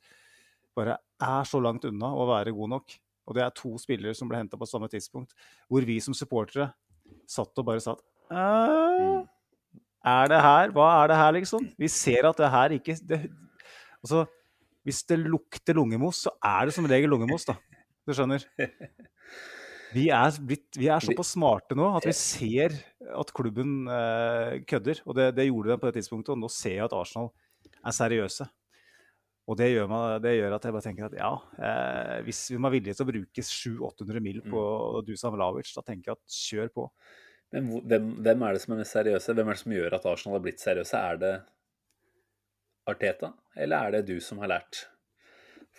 Speaker 4: bare er så langt unna å være god nok. Og det er to spillere som ble henta på samme tidspunkt, hvor vi som supportere satt og bare satt at mm er det her? Hva er det her, liksom? Vi ser at det her ikke det, altså, Hvis det lukter lungemos, så er det som regel lungemos, da. Du skjønner? [LAUGHS] Vi er, blitt, vi er såpass smarte nå at vi ser at klubben eh, kødder. Og det, det, gjorde den på det tidspunktet, og nå ser jeg at Arsenal er seriøse. Og det gjør, meg, det gjør at jeg bare tenker at ja, eh, hvis vi er villige til å bruke 700-800 mil på mm. Dusan Vlavic, da tenker jeg at kjør på.
Speaker 3: Men hvem, hvem er det som er mest seriøse? Hvem er det som gjør at Arsenal har blitt seriøse? Er det Arteta, eller er det du som har lært?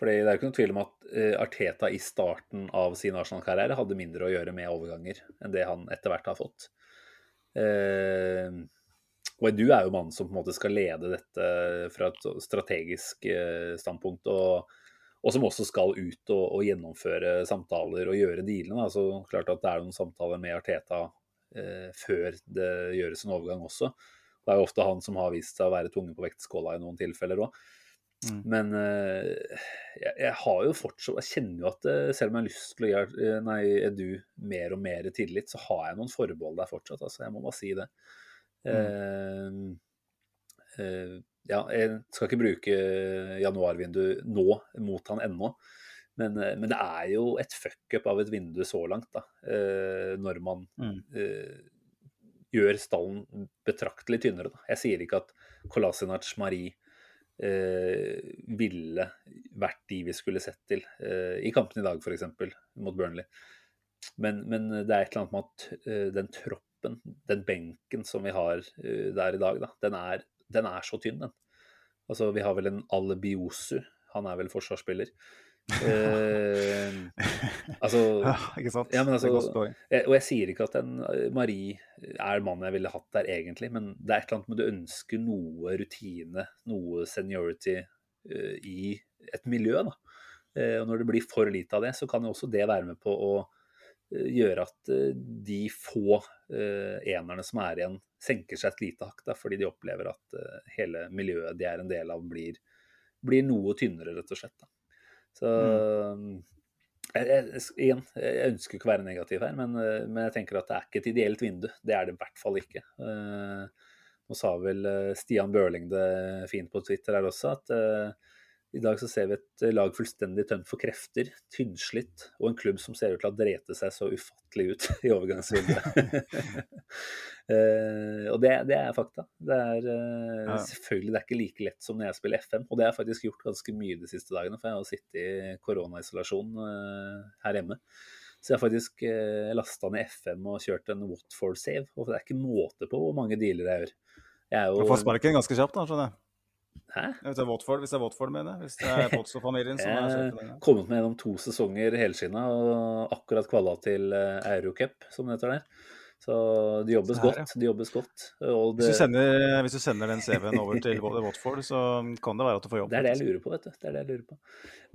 Speaker 3: Fordi det er jo ikke noen tvil om at eh, Arteta i starten av sin Arsenal-karriere hadde mindre å gjøre med overganger enn det han etter hvert har fått. Eh, og Edu er jo mannen som på en måte skal lede dette fra et strategisk eh, standpunkt, og, og som også skal ut og, og gjennomføre samtaler og gjøre dealene. Altså, Så klart at det er noen samtaler med Arteta eh, før det gjøres en overgang også. Det er jo ofte han som har vist seg å være tunge på vektskåla i noen tilfeller òg.
Speaker 4: Mm.
Speaker 3: Men uh, jeg, jeg har jo fortsatt Jeg kjenner jo at eh, selv om jeg har lyst til å gjøre eh, nei, Edu mer og mer tillit, så har jeg noen forbehold der fortsatt. altså Jeg må bare si det. Mm. Uh, uh, ja, jeg skal ikke bruke januarvinduet nå mot han ennå. Men, men det er jo et fuckup av et vindu så langt, da. når man
Speaker 4: Mm.
Speaker 3: gjør stallen betraktelig tynnere. Da. Jeg sier ikke at Kolasinac Marie ville vært de vi skulle sett til eh, i kampen i dag, f.eks. mot Burnley. Men, men det er et eller annet med at eh, den troppen, den benken som vi har eh, der i dag, da, den er, den er så tynn, den. Altså, vi har vel en Alebiosu, han er vel forsvarsspiller. Eh, altså [LAUGHS]
Speaker 4: Ja, ikke sant?
Speaker 3: Ja, men altså, jeg, og jeg sier ikke at en eh, Marie er mannen jeg ville hatt der egentlig, men det er et eller annet med du ønsker noe rutine, noe seniority uh, i et miljø. da. Uh, og når det blir for lite av det, så kan jo også det være med på å gjøre at de få uh, enerne som er igjen, senker seg et lite hakk, da, fordi de opplever at uh, hele miljøet de er en del av, blir, blir noe tynnere, rett og slett. Da. Så jeg, jeg, igjen, jeg ønsker ikke å være negativ her, men, eh, men jeg tenker at det er ikke et ideelt vindu. Det er det i hvert fall ikke. Eh, nå sa vel eh, Stian Børling det fint på Twitter her også, at eh, i dag så ser vi et lag fullstendig tømt for krefter, tynnslitt, og en klubb som ser ut til å ha drete seg så ufattelig ut [LAUGHS] i overgangsvinduet. uh, [LAUGHS] og det, det er fakta. Det er uh,
Speaker 4: Ja.
Speaker 3: selvfølgelig det er ikke like lett som når jeg spiller FM, og det har jeg faktisk gjort ganske mye de siste dagene, for jeg har sittet i koronaisolasjon uh, her hjemme. Så jeg har faktisk eh, lasta ned FM og kjørt en Watford-save, og det er ikke måte på hvor mange dealer jeg gjør. Jeg er
Speaker 4: Du får sparken ganske kjapt, da, skjønner jeg.
Speaker 3: Hæ?
Speaker 4: Hvis det er Watford, hvis det er Watford mener jeg. Hvis det er Potso-familien som er sjefen. ja.
Speaker 3: kommet meg gjennom to sesonger helskinna og akkurat kvala til eh, Eurocup, som det heter der. Så det jobbes
Speaker 4: her,
Speaker 3: godt. Det jobbes godt. Og det,
Speaker 4: Hvis, du sender, hvis du sender den CV-en over til [LAUGHS] Watford, så kan det være at du får jobb.
Speaker 3: det er det jeg lurer på, vet du. Det er det jeg lurer på.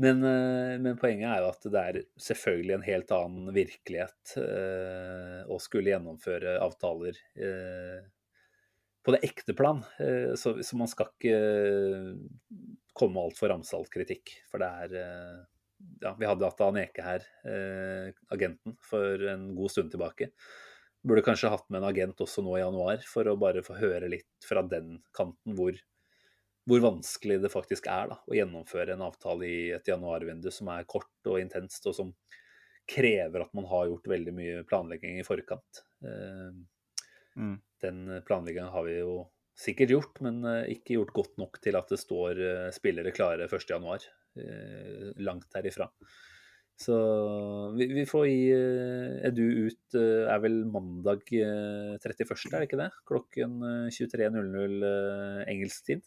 Speaker 3: Men, eh, men poenget er jo at det er selvfølgelig en helt annen virkelighet eh, å skulle gjennomføre avtaler eh, på det ekte plan. Eh, så, så man skal ikke komme med altfor ramsalt kritikk. For det er eh, Ja, vi hadde hatt Aneke her, eh, agenten, for en god stund tilbake. Burde kanskje hatt med en agent også nå i januar, for å bare få høre litt fra den kanten hvor, hvor vanskelig det faktisk er da, å gjennomføre en avtale i et januarvindu som er kort og intenst, og som krever at man har gjort veldig mye planlegging i forkant. Eh,
Speaker 4: Mm.
Speaker 3: Den planleggingen har vi jo sikkert gjort, men eh, ikke gjort godt nok til at det står eh, spillere klare 1.1. Eh, langt herifra. Så vi, vi får gi Edu ut er vel mandag eh, 31., er det ikke det? Klokken eh, 23.00 eh, engelsk tid.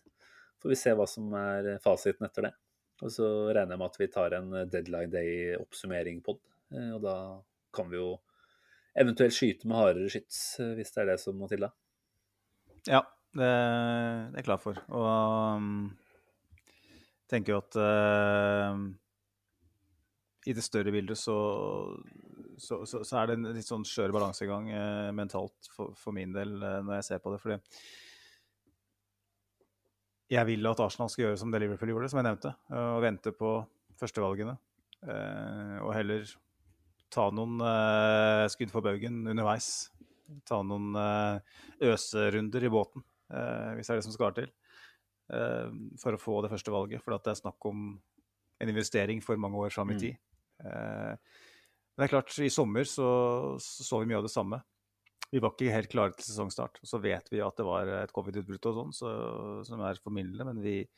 Speaker 3: Får vi se hva som er fasiten etter det. Og så regner jeg med at vi tar en deadline day-oppsummering på det. Eh, Og da kan vi jo eventuelt skyte med hardere skyts, eh, hvis det er det som må til da.
Speaker 4: Ja, det, det er jeg klar for. Og um, tenker jo at uh, i det større bildet så, så, så, så er det en litt sånn skjør balansegang uh, mentalt for, for min del uh, når jeg ser på det. Fordi jeg vil at Arsenal skal gjøre som det Liverpool gjorde, som jeg nevnte. Og vente på førstevalgene. Og heller ta noen uh, skudd for baugen underveis. Ta noen uh, øserunder i båten, uh, hvis det er det som skal til, for å få det første valget. For det er snakk om en investering for mange år fram i
Speaker 3: Mm.
Speaker 4: tid. Eh, men det er klart, i sommer så, så så vi mye av det samme. Vi var ikke helt klare til sesongstart. Så vet vi at det var et covid-utbrudd og sånn, så, som er formildende, men vi,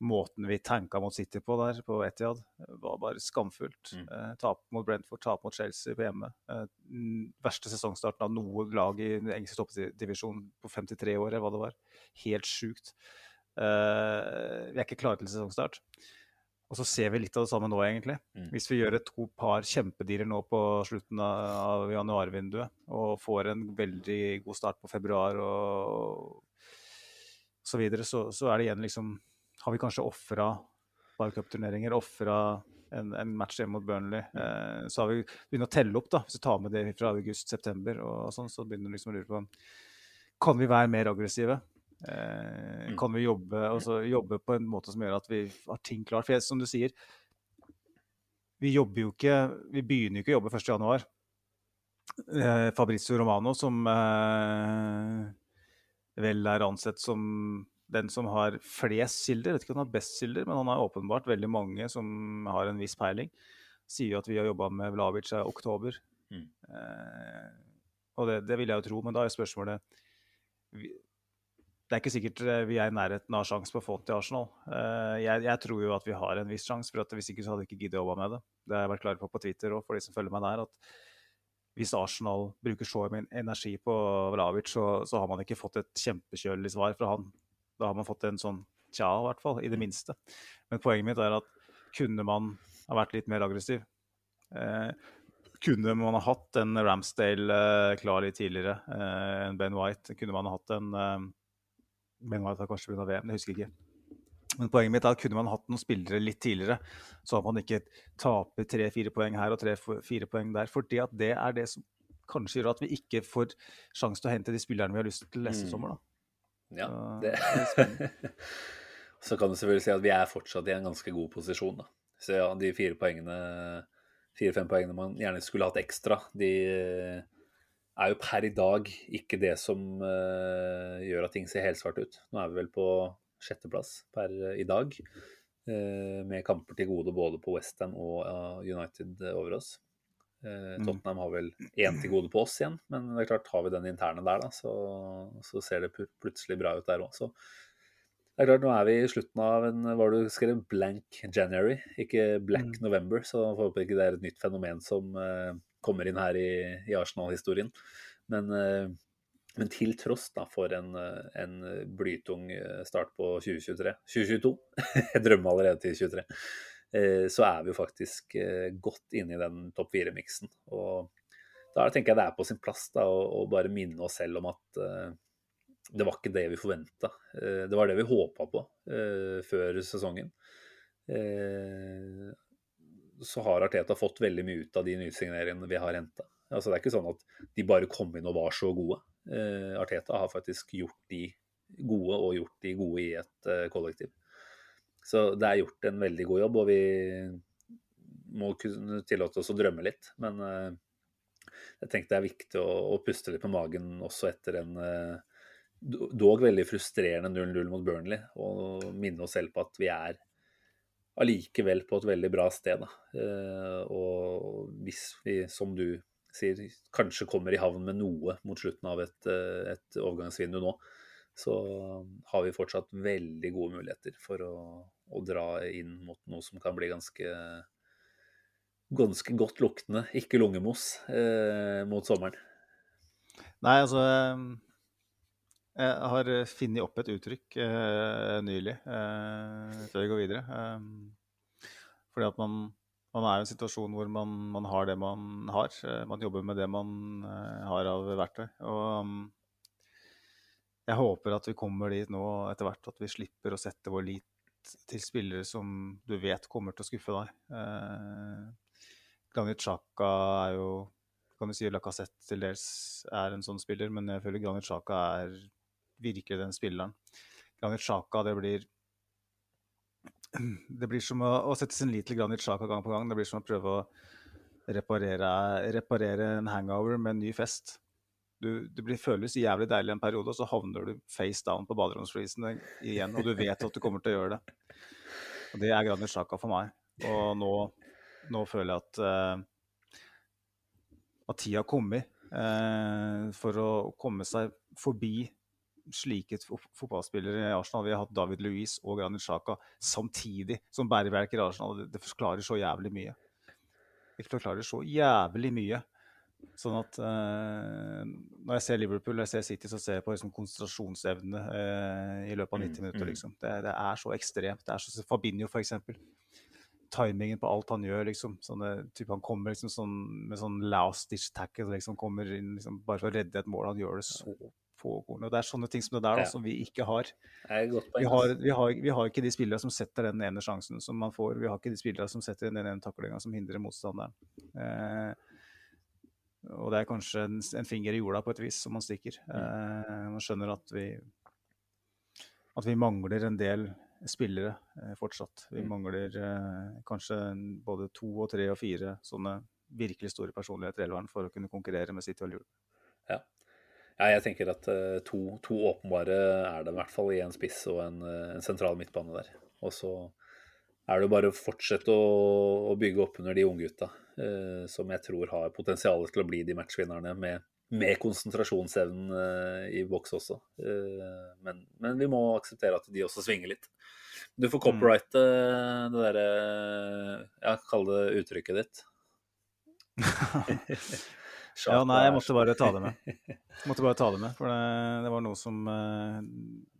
Speaker 4: måten vi tanka mot City på der på Etiad, var bare skamfullt.
Speaker 3: Mm.
Speaker 4: Eh, tap mot Brentford, tap mot Chelsea på hjemme. Eh, verste sesongstarten av noe lag i den engelske toppdivisjonen på 53 år, hva det var. Helt sjukt. Eh, vi er ikke klare til sesongstart. Og så ser vi litt av det samme nå, egentlig.
Speaker 3: Mm.
Speaker 4: Hvis vi gjør et to par kjempedealer nå på slutten av, av januarvinduet, og får en veldig god start på februar og så videre, så, så er det igjen liksom Har vi kanskje ofra bare cupturneringer, ofra en, en match hjemme mot Burnley. Eh, så har vi begynt å telle opp, da, hvis du tar med det fra august-september, og sånn, så begynner du liksom å lure på Kan vi være mer aggressive? Eh,
Speaker 3: Mm.
Speaker 4: kan vi jobbe, altså, jobbe på en måte som gjør at vi har ting klart? For jeg, som du sier, vi jobber jo ikke Vi begynner jo ikke å jobbe 1.1. Eh, Fabrizio Romano, som eh, vel er ansett som den som har flest kilder, vet ikke om han har best kilder, men han har åpenbart veldig mange som har en viss peiling. Sier jo at vi har jobba med Vlavic i oktober.
Speaker 3: Mm.
Speaker 4: Eh, og det, det vil jeg jo tro, men da er spørsmålet vi, Det er ikke sikkert eh, vi er i nærheten av sjanse på å få til Arsenal. Eh, jeg, jeg tror jo at vi har en viss sjanse, for hvis ikke så hadde jeg ikke giddet å jobbe med det. Det har jeg vært klar på på Twitter og for de som følger meg der, at hvis Arsenal bruker så mye energi på Vlavic, så, så har man ikke fått et kjempekjølig svar fra han. Da har man fått en sånn tja, i hvert fall, i det minste. Men poenget mitt er at kunne man ha vært litt mer aggressiv? Eh, kunne man ha hatt en Ramsdale eh, klar litt tidligere eh, enn Ben White? Kunne man ha hatt en eh, Ben White har kanskje vunnet VM, det husker jeg ikke. Men poenget mitt er at kunne man hatt noen spillere litt tidligere, så at man ikke taper tre-fire poeng her og tre-fire poeng der. For det er det som kanskje gjør at vi ikke får sjanse til å hente de spillerne vi har lyst til neste
Speaker 3: Mm.
Speaker 4: sommer. da.
Speaker 3: Ja,
Speaker 4: Så
Speaker 3: det. [LAUGHS] Så kan du selvfølgelig si at vi er fortsatt i en ganske god posisjon, da. Så ja, de fire poengene, fire-fem poengene man gjerne skulle hatt ekstra, de er jo per i dag ikke det som uh, gjør at ting ser helsvart ut. Nå er vi vel på sjetteplass per i dag, uh, med kamper til gode både på Westham og United over oss. Eh,
Speaker 4: Mm.
Speaker 3: Tottenham har vel én til gode på oss igjen, men det er klart har vi den interne der, da, så, så ser det plutselig bra ut der òg. Så det er klart, nå er vi i slutten av en hva du skrev, blank January, ikke black
Speaker 4: Mm.
Speaker 3: November. Så får håpe ikke det er et nytt fenomen som eh, kommer inn her i, i Arsenal-historien. Men, eh, men til tross da for en, en blytung start på 2023 2022, [LAUGHS] jeg drømmer allerede til 2023, eh, så er vi jo faktisk eh, godt inne i den topp fire-miksen. Og da tenker jeg det er på sin plass da, å, bare minne oss selv om at eh, det var ikke det vi forventa. Det var det vi håpa på eh, før sesongen. Eh, så har Arteta fått veldig mye ut av de nysigneringene vi har henta. Altså, det er ikke sånn at de bare kom inn og var så gode. Eh, Arteta har faktisk gjort de gode, og gjort de gode i et eh, kollektiv. Så det er gjort en veldig god jobb, og vi må kunne tillate oss å drømme litt. Men eh, jeg tenkte det er viktig å, å puste litt på magen også etter en eh, dog veldig frustrerende 0-0 mot Burnley, og minne oss selv på at vi er allikevel på et veldig bra sted. Da. Eh, og hvis vi, som du sier, kanskje kommer i havn med noe mot slutten av et, et overgangsvindu nå, så har vi fortsatt veldig gode muligheter for å, å dra inn mot noe som kan bli ganske ganske godt luktende, ikke lungemos, eh, mot sommeren.
Speaker 4: Nei, altså eh, Jeg har funnet opp et uttrykk eh, nylig, eh, før vi går videre. Eh, fordi at man, man er i en situasjon hvor man, man har det man har. Eh, man jobber med det man har av verktøy. Og jeg håper at vi kommer dit nå etter hvert at vi slipper å sette vår lit til spillere som du vet kommer til å skuffe deg. Eh, Granit Xhaka er jo kan du si Lacassette til dels er en sånn spiller, men jeg føler Granit Xhaka er virkelig den spilleren. Granit Xhaka, det blir Det blir som å, å sette sin lit til Granit Xhaka gang på gang. Det blir som å prøve å reparere, reparere en hangover med en ny fest. Du, det blir, føles jævlig deilig en periode, og så havner du face down på baderomsflisen igjen, og du vet at du kommer til å gjøre det. Og Det er Granit Xhaka for meg. Og nå, nå føler jeg at uh, at tida har kommet uh, for å komme seg forbi slike fotballspillere i Arsenal. Vi har hatt David Luiz og Granit Xhaka samtidig som bærebjelker i Arsenal. Det, det forklarer så jævlig mye. Det forklarer så jævlig mye. Sånn at eh, når jeg ser Liverpool og jeg ser City, så ser jeg på liksom, konsentrasjonsevne eh, i løpet av 90
Speaker 3: Mm,
Speaker 4: minutter.
Speaker 3: mm.
Speaker 4: Liksom. Det, det er så ekstremt. Det er så Fabinho, for eksempel. Timingen på alt han gjør, liksom. Sånne, type, han kommer liksom sånn, med sånn last ditch tackle, liksom, kommer inn liksom, bare for å redde et mål. Han gjør det så pågående. Og det er sånne ting som det der da, som vi ikke har. Vi har, vi, har, vi har ikke de spillere som setter den ene sjansen som man får. Vi har ikke de spillere som setter den ene taklinga som hindrer motstanderen. Eh, og det er kanskje en, en finger i jorda på et vis som man stikker. Eh, man skjønner at vi at vi mangler en del spillere eh, fortsatt. Vi
Speaker 3: Mm.
Speaker 4: mangler eh, kanskje både to og tre og fire sånne virkelig store personligheter i elveren for å kunne konkurrere med City og Liverpool.
Speaker 3: Ja, jeg tenker at eh, to, to åpenbare er det i hvert fall i en spiss og en, eh, en sentral midtbane der. Og så er det jo bare å fortsette å, å bygge opp under de unggutta, uh, som jeg tror har potensial til å bli de matchvinnerne med, med konsentrasjonsevnen eh, i boks også. Eh, men, men vi må akseptere at de også svinger litt. Du får copyrighte det derre Ja, kall det uttrykket ditt. [LAUGHS]
Speaker 4: Ja, nei, jeg måtte bare ta det med. Jeg [LAUGHS] Måtte bare ta det med, for det, det var noe som uh,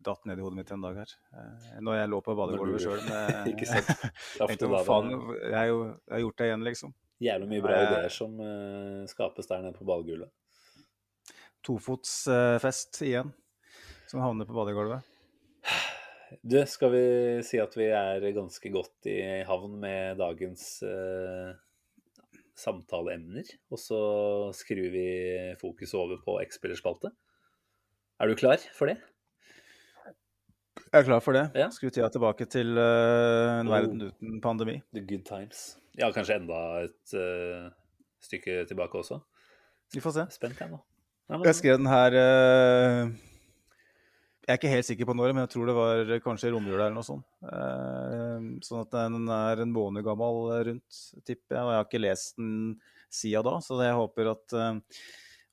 Speaker 4: datt ned i hodet mitt en dag her. Uh, når jeg lå på badegulvet sjøl. [LAUGHS] Jeg, jeg har gjort det igjen, liksom.
Speaker 3: Jævlig mye bra ideer som uh, skapes der nede på ballgulvet.
Speaker 4: Tofotsfest igjen, som havner på badegulvet.
Speaker 3: Du, skal vi si at vi er ganske godt i havn med dagens uh, samtaleemner? Og så skrur vi fokuset over på X-spillerspalte. Er du klar for det?
Speaker 4: Jeg er klar for det.
Speaker 3: Ja.
Speaker 4: Skru tida tilbake til uh, en
Speaker 3: Oh.
Speaker 4: verden uten pandemi.
Speaker 3: The good times. Ja, kanskje enda et uh, stykke tilbake også.
Speaker 4: Vi får se.
Speaker 3: Spent jeg nå. Ja, men-
Speaker 4: Jeg skrev den her uh, Jeg er ikke helt sikker på når, men jeg tror det var kanskje i romjula eller noe sånt. Sånn at den er en måned gammel rundt, tipper jeg. Og jeg har ikke lest den siden da, så jeg håper at,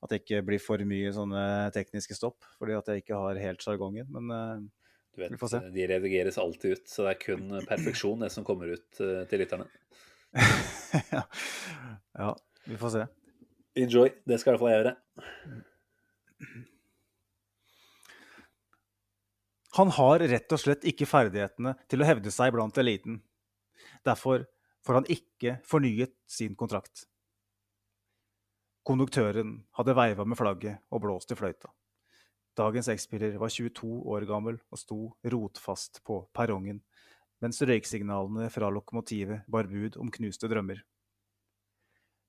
Speaker 4: at det ikke blir for mye sånne tekniske stopp. Fordi at jeg ikke har helt sjargongen. Men
Speaker 3: Du vet,
Speaker 4: Vi får se.
Speaker 3: De redigeres alltid ut, så det er kun perfeksjon det som kommer ut eh, til lytterne. [LAUGHS]
Speaker 4: ja. ja, vi får se.
Speaker 3: Enjoy. Det skal i hvert fall jeg gjøre.
Speaker 4: Han har rett og slett ikke ferdighetene til å hevde seg blant eliten. Derfor får han ikke fornyet sin kontrakt. Konduktøren hadde veiva med flagget og blåst i fløyta. Dagens X-spiller var 22 år gammel og sto rotfast på perrongen, mens røyksignalene fra lokomotivet bar bud om knuste drømmer.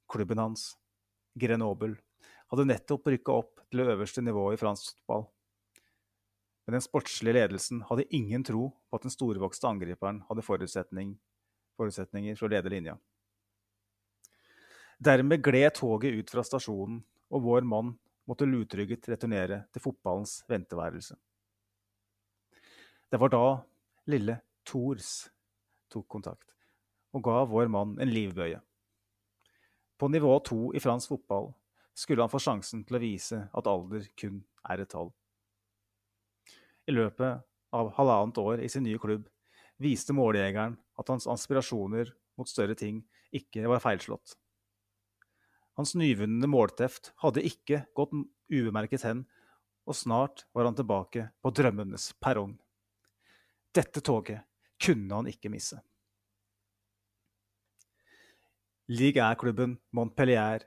Speaker 4: Klubben hans, Grenoble, hadde nettopp rykka opp til det øverste nivået i fransk fotball. Men den sportslige ledelsen hadde ingen tro på at den storvokste angriperen hadde forutsetning, forutsetninger for å lede linja. Dermed gled toget ut fra stasjonen, og vår mann måtte lutrygget returnere til fotballens venteværelse. Det var da lille Thors tok kontakt, og ga vår mann en livbøye. På nivå to i fransk fotball skulle han få sjansen til å vise at alder kun er et tall. I løpet av halvannet år i sin nye klubb viste måljegeren at hans aspirasjoner mot større ting ikke var feilslått. Hans nyvunne målteft hadde ikke gått ubemerket hen, og snart var han tilbake på drømmenes perrong. Dette toget kunne han ikke misse. Ligue Air-klubben Montpellier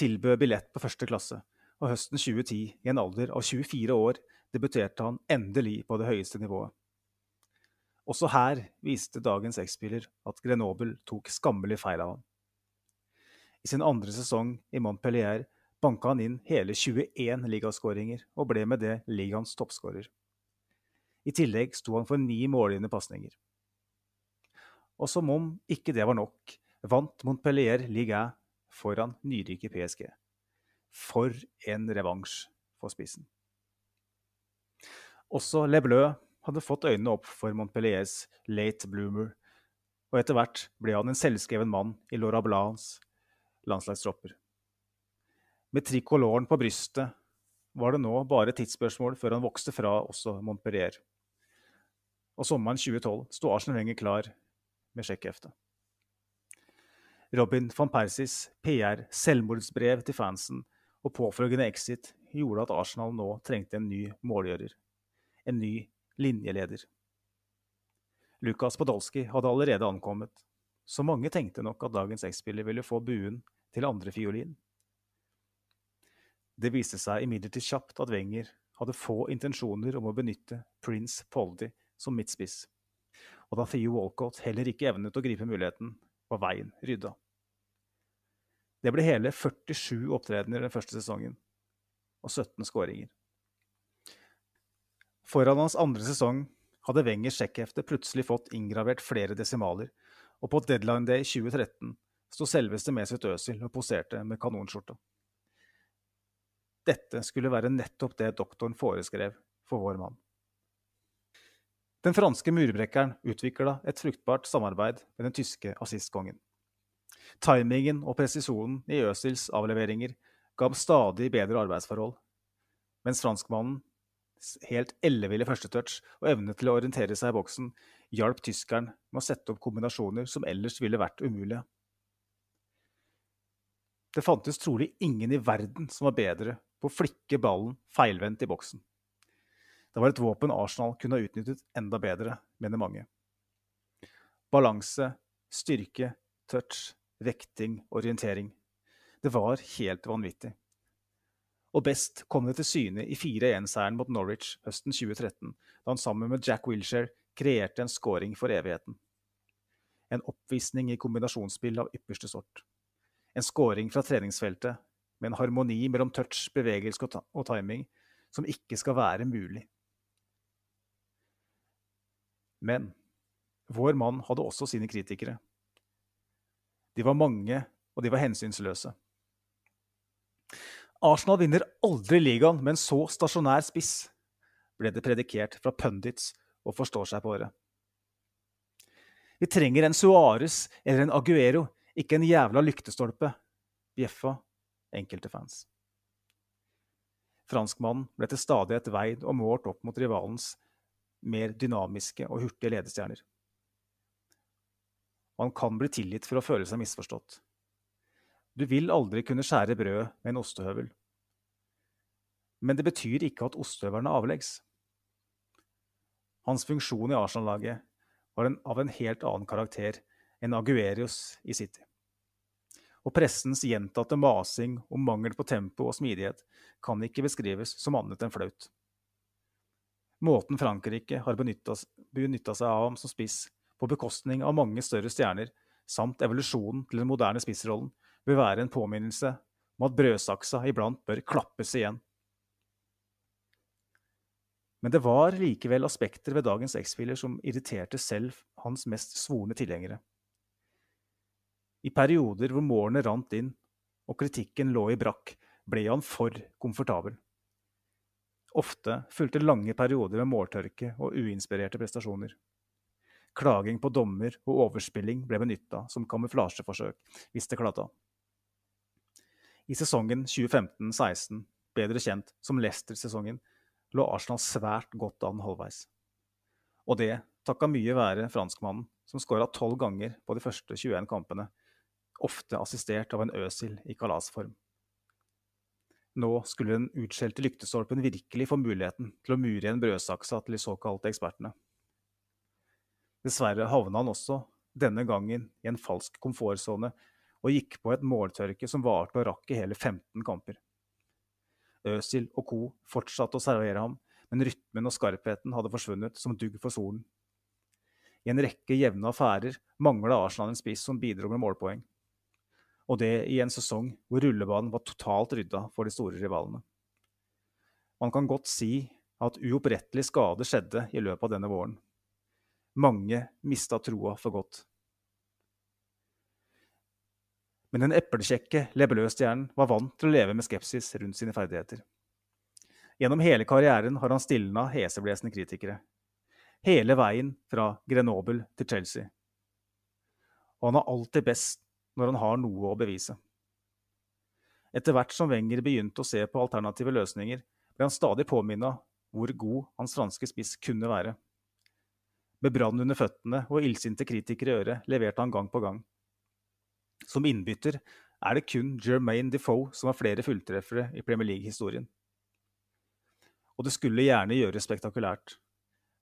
Speaker 4: tilbød billett på første klasse, og høsten 2010, i en alder av 24 år, debuterte han endelig på det høyeste nivået. Også her viste dagens X-spiller at Grenoble tok skammelig feil av ham. I sin andre sesong i Montpellier banka han inn hele 21 ligaskåringer og ble med det ligaens toppskårer. I tillegg sto han for ni målgivende pasninger. Og som om ikke det var nok, vant Montpellier Liga foran nyrike PSG. For en revansj for spissen. Også Le Bleu hadde fått øynene opp for Montpelliers late bloomer, og etter hvert ble han en selvskreven mann i Laura Blancs landslagstropper. Med trikoloren på brystet var det nå bare tidsspørsmål før han vokste fra også Montpellier. Og sommeren 2012 sto Arsenal Wenger klar med sjekkheftet. Robin van Persis PR, selvmordsbrev til fansen og påfølgende exit gjorde at Arsenal nå trengte en ny målgjører. En ny linjeleder. Lukas Podolsky hadde allerede ankommet, så mange tenkte nok at dagens X-spiller ville få buen til andre fiolin. Det viste seg imidlertid kjapt at Wenger hadde få intensjoner om å benytte Prince Poldy som midtspiss, og da Theo Walcott heller ikke evnet å gripe muligheten, var veien rydda. Det ble hele 47 opptredener den første sesongen, og 17 skåringer. Foran hans andre sesong hadde Wengers sjekkhefte plutselig fått inngravert flere desimaler, og på deadline day 2013 sto selveste Mesut Özil og poserte med kanonskjorta. Dette skulle være nettopp det doktoren foreskrev for vår mann. Den franske murbrekkeren utvikla et fruktbart samarbeid med den tyske assistkongen. Timingen og presisjonen i Øsils avleveringer ga ham stadig bedre arbeidsforhold, mens franskmannen helt elleville førstetouch og evne til å orientere seg i boksen hjalp tyskeren med å sette opp kombinasjoner som ellers ville vært umulige. Det fantes trolig ingen i verden som var bedre på å flikke ballen feilvendt i boksen. Det var et våpen Arsenal kunne ha utnyttet enda bedre, mener mange. Balanse, styrke, touch, vekting, orientering. Det var helt vanvittig. Og best kom det til syne i 4-1-seieren mot Norwich høsten 2013, da han sammen med Jack Wilshere kreerte en scoring for evigheten. En oppvisning i kombinasjonsspill av ypperste sort. En scoring fra treningsfeltet med en harmoni mellom touch, bevegelse og timing som ikke skal være mulig. Men vår mann hadde også sine kritikere. De var mange, og de var hensynsløse. Arsenal vinner aldri ligaen med en så stasjonær spiss, ble det predikert fra pundits og forstår seg på året. Vi trenger en Suárez eller en Aguero, ikke en jævla lyktestolpe, bjeffa enkelte fans. Franskmannen ble til stadighet veid og målt opp mot rivalens mer dynamiske og hurtige ledestjerner. Man kan bli tilgitt for å føle seg misforstått. Du vil aldri kunne skjære brød med en ostehøvel. Men det betyr ikke at ostehøvelen er avleggs. Hans funksjon i Arsenal-laget var en, av en helt annen karakter enn Aguerius i City. Og pressens gjentatte masing om mangel på tempo og smidighet kan ikke beskrives som annet enn flaut. Måten Frankrike har benytta seg av ham som spiss, på bekostning av mange større stjerner, samt evolusjonen til den moderne spissrollen, vil være en påminnelse om at brødsaksa iblant bør klappes igjen. Men det var likevel aspekter ved dagens X-Filer som irriterte selv hans mest svorne tilhengere. I perioder hvor målene rant inn og kritikken lå i brakk, ble han for komfortabel. Ofte fulgte lange perioder med måltørke og uinspirerte prestasjoner. Klaging på dommer og overspilling ble benytta som kamuflasjeforsøk hvis det kladda. I sesongen 2015-16, bedre kjent som Leicester-sesongen, lå Arsenal svært godt an halvveis. Og det takka mye være franskmannen, som skåra tolv ganger på de første 21 kampene, ofte assistert av en Øsil i kalasform. Nå skulle den utskjelte lyktestolpen virkelig få muligheten til å mure igjen brødsaksa til de såkalte ekspertene. Dessverre havna han også, denne gangen, i en falsk komfortsone og gikk på et måltørke som varte og rakk i hele 15 kamper. Øsil og co. fortsatte å servere ham, men rytmen og skarpheten hadde forsvunnet som dugg for solen. I en rekke jevne affærer mangla Arsenal en spiss som bidro med målpoeng. Og det i en sesong hvor rullebanen var totalt rydda for de store rivalene. Man kan godt si at uopprettelig skade skjedde i løpet av denne våren. Mange mista troa for godt. Men den eplekjekke Lebeløs-stjernen var vant til å leve med skepsis rundt sine ferdigheter. Gjennom hele karrieren har han stilna heseblesende kritikere. Hele veien fra Grenoble til Chelsea. Og han er alltid best når han har noe å bevise. Etter hvert som Wenger begynte å se på alternative løsninger, ble han stadig påminna hvor god hans franske spiss kunne være. Med brann under føttene og illsinte kritikere i øret leverte han gang på gang. Som innbytter er det kun Jermaine Defoe som har flere fulltreffere i Premier League-historien. Og det skulle gjerne gjøres spektakulært.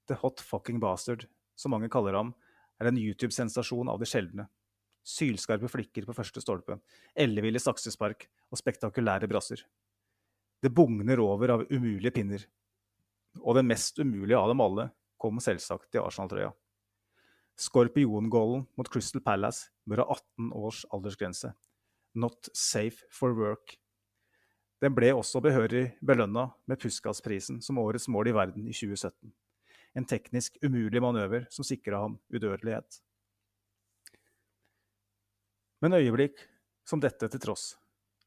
Speaker 4: The Hot Fucking Bastard, som mange kaller ham, er en YouTube-sensasjon av det sjeldne. Sylskarpe flikker på første stolpe, elleville saksespark og spektakulære brasser. Det bugner over av umulige pinner. Og den mest umulige av dem alle kom selvsagt i Arsenal-trøya. Skorpiongollen mot Crystal Palace bør ha 18 års aldersgrense. Not safe for work. Den ble også behørig belønna med Puskas-prisen som årets mål i verden i 2017. En teknisk umulig manøver som sikra ham udødelighet. Men øyeblikk som dette til tross.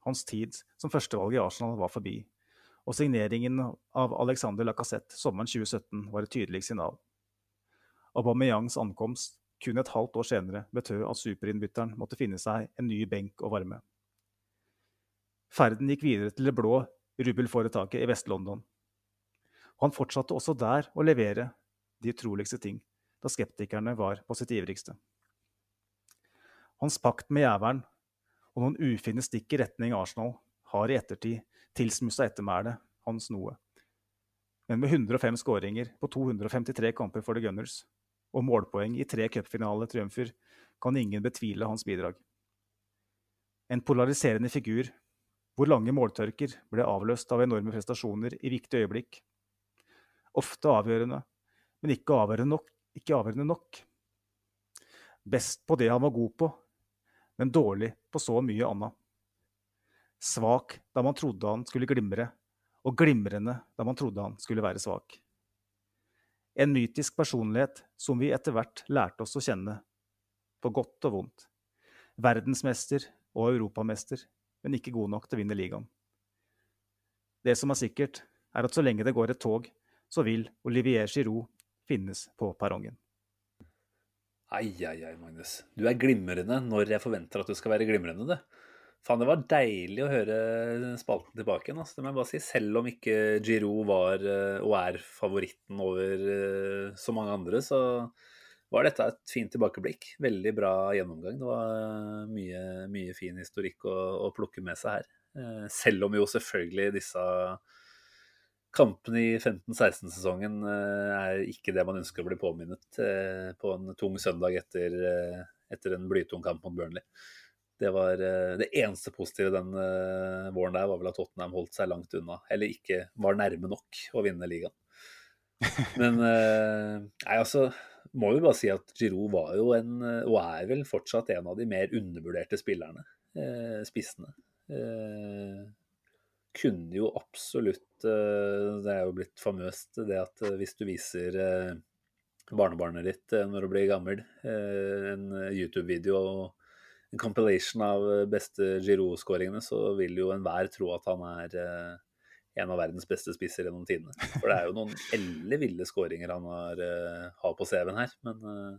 Speaker 4: Hans tid som førstevalg i Arsenal var forbi, og signeringen av Alexander Lacassette sommeren 2017 var et tydelig signal. Aubameyangs ankomst kun et halvt år senere betød at superinnbytteren måtte finne seg en ny benk å varme. Ferden gikk videre til det blå rubelforetaket i Vest-London. Og han fortsatte også der å levere de utroligste ting, da skeptikerne var på sitt ivrigste. Hans pakt med jævelen og noen ufine stikk i retning Arsenal har i ettertid tilsmussa ettermælet hans noe. Men med 105 skåringer på 253 kamper for The Gunners og målpoeng i tre cupfinaletriumfer kan ingen betvile hans bidrag. En polariserende figur hvor lange måltørker ble avløst av enorme prestasjoner i viktige øyeblikk. Ofte avgjørende, men ikke avgjørende nok. Ikke avgjørende nok. Best på det han var god på, men dårlig på så mye annet. Svak da man trodde han skulle glimre, og glimrende da man trodde han skulle være svak. En mytisk personlighet som vi etter hvert lærte oss å kjenne, på godt og vondt. Verdensmester og europamester, men ikke god nok til å vinne ligaen. Det som er sikkert, er at så lenge det går et tog, så vil Olivier Giroud finnes på perrongen.
Speaker 3: Ai, ai, ai, Magnus. Du er glimrende når jeg forventer at du skal være glimrende, det. Faen, det var deilig å høre spalten tilbake igjen. Altså. Det må jeg bare si. Selv om ikke Giroud var eh, og er favoritten over eh, så mange andre, så var dette et fint tilbakeblikk. Veldig bra gjennomgang. Det var eh, mye, mye fin historikk å, å, plukke med seg her. Selv om jo selvfølgelig disse kampene i 15-16-sesongen er ikke det man ønsker å bli påminnet på en tung søndag etter, etter en blytung kamp mot Burnley. Det var eh, det eneste positive den eh, våren der, var vel at Tottenham holdt seg langt unna. Eller ikke var nærme nok å vinne ligaen. Men eh, nei, altså må vi bare si at Giroud var jo en, og er vel fortsatt en av de mer undervurderte spillerne. spissene. kunne jo absolutt Det er jo blitt famøst det at hvis du viser barnebarnet ditt når du blir gammel, en YouTube-video og en compilation av eh, beste Giroud-skåringene, så vil jo enhver tro at han er eh, en av verdens beste spisser gjennom tidene. For det er jo noen ville skåringer han har, eh, har på CV-en her. Men eh,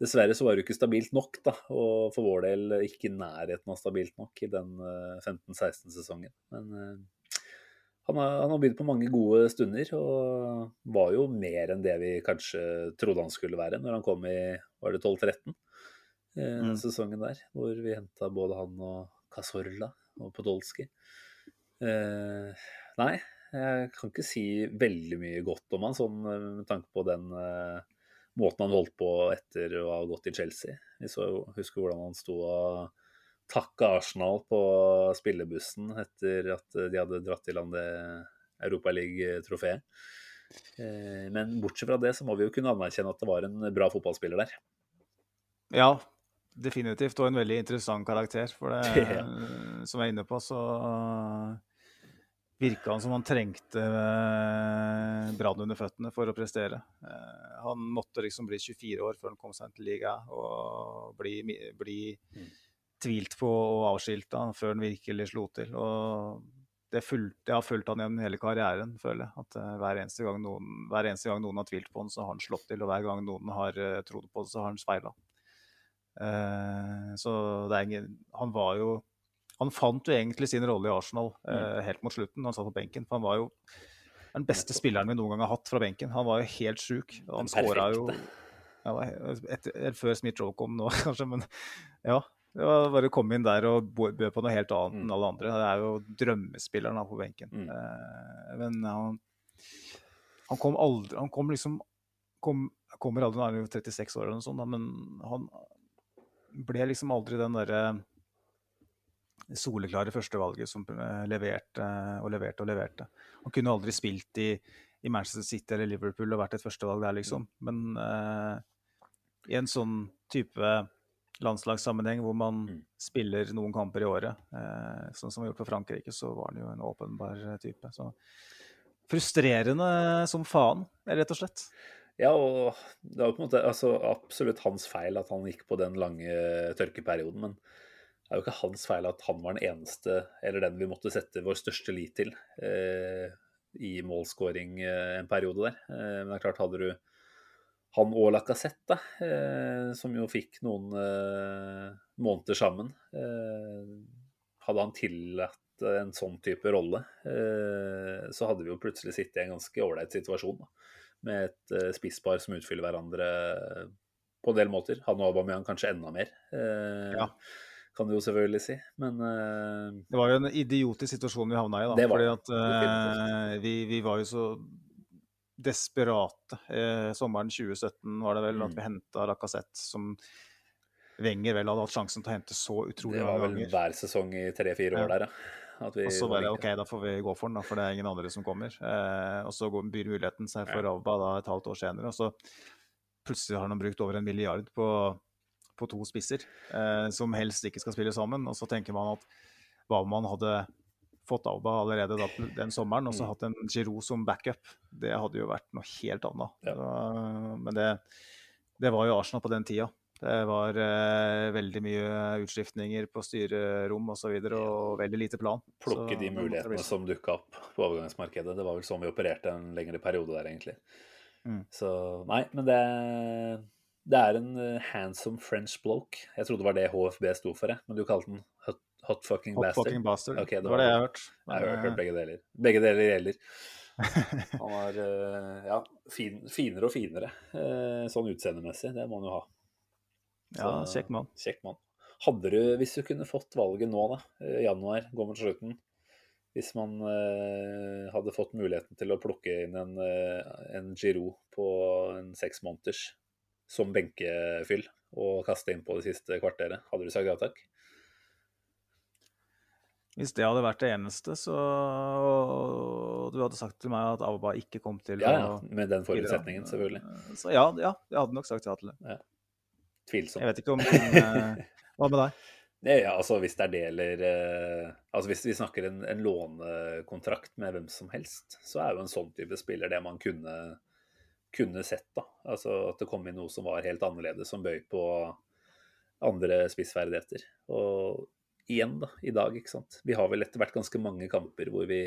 Speaker 3: dessverre så var det jo ikke stabilt nok, da. Og for vår del ikke i nærheten av stabilt nok i den uh, 15-16-sesongen. Men han har, han har begynt på mange gode stunder, og var jo mer enn det vi kanskje trodde han skulle være når han kom i var det 12-13 den mm. sesongen der, hvor vi henta både han og Casorla og Podolsky. Eh, nei, jeg kan ikke si veldig mye godt om han, sånn eh, med tanke på den eh, måten han holdt på etter å ha gått i Chelsea. Vi så, husker hvordan han sto og takka Arsenal på spillebussen etter at de hadde dratt i land det Europaliga-trofeet. Eh, men bortsett fra det så må vi jo kunne anerkjenne at det var en bra fotballspiller der.
Speaker 4: Ja, definitivt. Og en veldig interessant karakter. For det, [LAUGHS] som jeg er inne på, så virka han som han trengte eh, brann under føttene for å prestere. Eh, han måtte liksom bli 24 år før han kom seg til liga og bli, bli mm. tvilt på og avskilta før han virkelig slo til. Og det, fulgte, jeg har fulgt han gjennom hele karrieren, føler jeg. At uh, hver, eneste noen, hver, eneste gang noen, har tvilt på han, så har han slått til. Og hver gang noen har uh, trodd på det, så har han speila. Eh, så ingen, han var jo han fant jo egentlig sin rolle i Arsenal eh, helt mot slutten, han satt på benken. For han var jo den beste spilleren vi noen gang har hatt fra benken. Han var jo helt sjuk. Han skåra jo ja, etter, etter, Før Smith-Joe kom nå, [LAUGHS] kanskje, men ja. Det var bare å komme inn der og bø på noe helt annet
Speaker 3: Mm.
Speaker 4: enn alle andre. Det er jo drømmespilleren da på benken.
Speaker 3: Mm.
Speaker 4: Eh, men han, han kom aldri Han kom liksom kom, Kommer aldri, nå er han jo 36 år eller noe sånt, men han ble liksom aldri den derre soleklare førstevalget som eh, leverte og leverte og leverte. Han kunne aldri spilt i, i Manchester City eller Liverpool og vært et førstevalg der, liksom. Men eh, i en sånn type landslagssammenheng hvor man
Speaker 3: Mm.
Speaker 4: spiller noen kamper i året, eh, sånn som vi har gjort for Frankrike, så var han jo en åpenbar eh, type. Så frustrerende som faen, rett og slett.
Speaker 3: Ja, og det var på en måte altså, absolutt hans feil at han gikk på den lange tørkeperioden. Men det er jo ikke hans feil at han var den eneste, eller den vi måtte sette vår største lit til eh, i målscoring eh, en periode der. Eh, men det er klart, hadde du han og Lacassette, eh, som jo fikk noen eh, måneder sammen eh, Hadde han tillatt en sånn type rolle, så hadde vi jo plutselig sittet i en ganske ålreit situasjon. da med et uh, spisspar som utfyller hverandre på en del måter. Han og Aubameyang kanskje enda mer, eh,
Speaker 4: Ja.
Speaker 3: kan du jo selvfølgelig si. Men eh,
Speaker 4: Det var jo en idiotisk situasjon vi havna i. da, fordi at uh, vi, vi var jo så desperate. Eh, sommeren 2017 var det vel at
Speaker 3: Mm.
Speaker 4: vi henta Lacassette, som Wenger vel hadde hatt sjansen til å hente så utrolig mange ganger.
Speaker 3: det var vel hver sesong i tre-fire
Speaker 4: Ja.
Speaker 3: år der, ja.
Speaker 4: Og så
Speaker 3: var
Speaker 4: bare OK, da får vi gå for den, da, for det er ingen andre som kommer. Eh, og så går- byr muligheten seg for
Speaker 3: Ja.
Speaker 4: Da et halvt år senere, og så plutselig har han brukt over en milliard på, på to spisser eh, som helst ikke skal spille sammen. Og så tenker man at hva om man hadde fått Auba allerede da, den sommeren, og så
Speaker 3: Mm.
Speaker 4: hatt en Giroud som backup. Det hadde jo vært noe helt annet.
Speaker 3: Ja.
Speaker 4: Så, men det, det var jo Arsenal på den tida. Det var eh, veldig mye utskiftninger på styrerom osv. Og, så videre, og veldig lite plan.
Speaker 3: plukke
Speaker 4: Så
Speaker 3: de mulighetene som dukka opp på overgangsmarkedet. Det var vel sånn vi opererte en lengre periode der, egentlig.
Speaker 4: Mm.
Speaker 3: Så nei, men det, det er en eh, handsome French bloke. Jeg trodde det var det HFB sto for, jeg. men du kalte den hot, hot fucking
Speaker 4: Hot
Speaker 3: bastard.
Speaker 4: fucking bastard.
Speaker 3: Okay, det var
Speaker 4: det jeg har hørt.
Speaker 3: Jeg har hørt begge deler. Begge deler gjelder. [LAUGHS] Han var eh, ja, fin, finere og finere eh, sånn utseendemessig. Det må han jo ha.
Speaker 4: Ja, kjekk mann.
Speaker 3: Kjekk mann. Hadde du, hvis du kunne fått valget nå, da, januar, går mot slutten Hvis man eh, hadde fått muligheten til å plukke inn en, eh, en Giro på en seks måneders som benkefyll og kaste inn på det siste kvarteret, hadde du sagt ja takk?
Speaker 4: Hvis det hadde vært det eneste, så og du hadde sagt til meg at Abba ikke kom til
Speaker 3: Ja, ja, med den forutsetningen, selvfølgelig.
Speaker 4: Så ja, ja, jeg hadde nok sagt ja til det.
Speaker 3: Tvilsomt.
Speaker 4: Jeg vet ikke om eh, [LAUGHS] Hva med deg?
Speaker 3: Ja, ja, altså hvis det er det eller eh, Altså hvis vi snakker en, en lånekontrakt med hvem som helst, så er jo en sånn type spiller det man kunne, kunne sett, da. Altså at det kom inn noe som var helt annerledes, som bøy på andre spissferdigheter. Og igjen, da, i dag, ikke sant. Vi har vel etter hvert ganske mange kamper hvor vi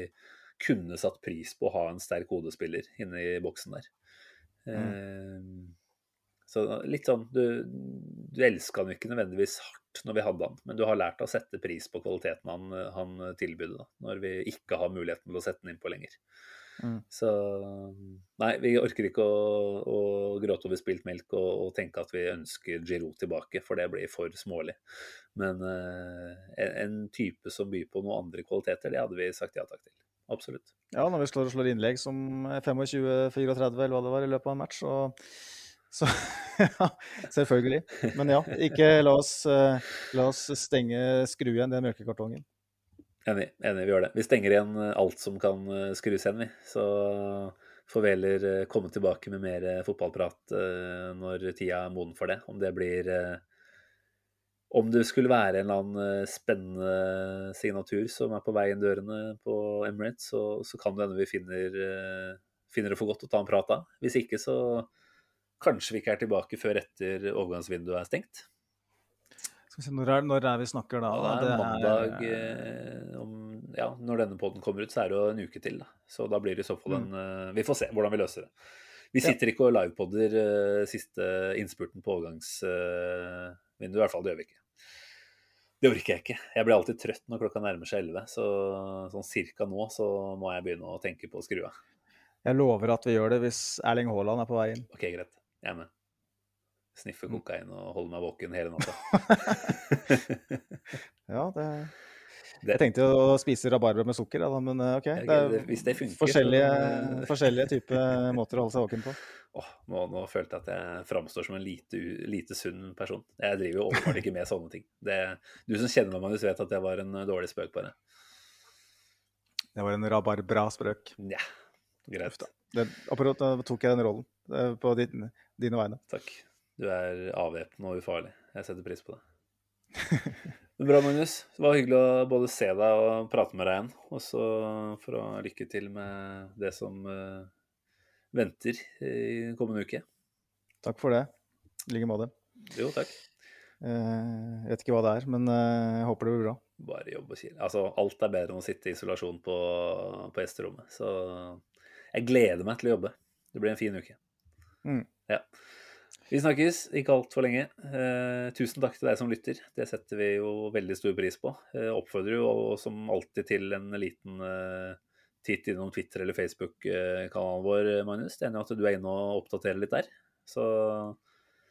Speaker 3: kunne satt pris på å ha en sterk hodespiller inne i boksen der. Eh, så litt sånn Du, du elska han ikke nødvendigvis hardt når vi hadde han, men du har lært å sette pris på kvaliteten han, han tilbød når vi ikke har muligheten til å sette den innpå lenger.
Speaker 4: Mm.
Speaker 3: Så nei, vi orker ikke å, å gråte over spilt melk og, og tenke at vi ønsker Giroud tilbake, for det blir for smålig. Men en, en type som byr på noen andre kvaliteter, det hadde vi sagt ja takk til. Absolutt.
Speaker 4: Ja, når vi slår og slår innlegg som 25-34 eller hva det var i løpet av en match, så, så [LAUGHS] ja, selvfølgelig. Men ja, ikke la oss, eh, la oss stenge, skru igjen den melkekartongen.
Speaker 3: Enig, enig, vi gjør det. Vi stenger igjen eh, alt som kan eh, skrus igjen, vi. Så får vi heller komme tilbake med mer fotballprat når tida er moden for det. Om det blir Om det skulle være en eller annen spennende signatur som er på vei inn dørene på Emirates, så, så kan det hende vi finner, finner det for godt å ta en prat da. Hvis ikke, så kanskje vi ikke er tilbake før etter overgangsvinduet er stengt.
Speaker 4: Skal vi se, når er, når er vi snakker da?
Speaker 3: Ja, det er mandag eh, om, ja, Når denne poden kommer ut, så er det jo en uke til. Da. Så da blir det i så fall en mm. Vi får se hvordan vi løser det. Vi
Speaker 4: Ja.
Speaker 3: sitter ikke og livepodder eh, siste innspurten på overgangsvinduet, i hvert fall. Det gjør vi ikke. Det orker jeg ikke. Jeg blir alltid trøtt når klokka nærmer seg 11. Så sånn cirka nå så må jeg begynne å tenke på å skru av.
Speaker 4: Jeg lover at vi gjør det hvis Erling Haaland er på vei inn.
Speaker 3: OK, greit. Jeg er med. Sniffe
Speaker 4: Mm.
Speaker 3: kokain og holde meg våken hele natta. [LAUGHS]
Speaker 4: Ja, det [LAUGHS]
Speaker 3: Det-
Speaker 4: Jeg tenkte jo å spise rabarbra med sukker, da, men eh, OK. Det er
Speaker 3: det- funker, så-
Speaker 4: forskjellige, [LAUGHS] forskjellige typer måter å holde seg våken på.
Speaker 3: Oh, nå, nå følte jeg at jeg framstår som en lite, lite sunn person. Jeg driver jo åpenbart ikke med sånne ting. Det, du som kjenner meg, Magnus, vet at det var en eh, dårlig spøk, bare.
Speaker 4: Det var en rabarbra-sprøk.
Speaker 3: Nja, greit.
Speaker 4: Det- Akkurat da tok jeg den rollen eh, på din, dine vegne.
Speaker 3: Takk. Du er avvæpnende og ufarlig. Jeg setter pris på det. [LAUGHS] Bra, Magnus. Det var hyggelig å både se deg og prate med deg igjen. Og så for å lykke til med det som eh, venter i kommende uke.
Speaker 4: Takk for det. I like måte.
Speaker 3: Jo, takk.
Speaker 4: Eh, Jeg vet ikke hva det er, men eh, jeg håper det blir bra.
Speaker 3: Bare jobb og kile. Altså, alt er bedre enn å sitte i isolasjon på, på gjesterommet. Så jeg gleder meg til å jobbe. Det blir en fin uke.
Speaker 4: Mm.
Speaker 3: Ja. Vi snakkes ikke altfor lenge. Eh, tusen takk til deg som lytter. Det setter vi jo veldig stor pris på. Eh, oppfordrer jo som alltid til en liten eh, titt innom Twitter- eller Facebook-kanalen vår, Magnus. Det ender jo at du er inne og oppdaterer litt der. Så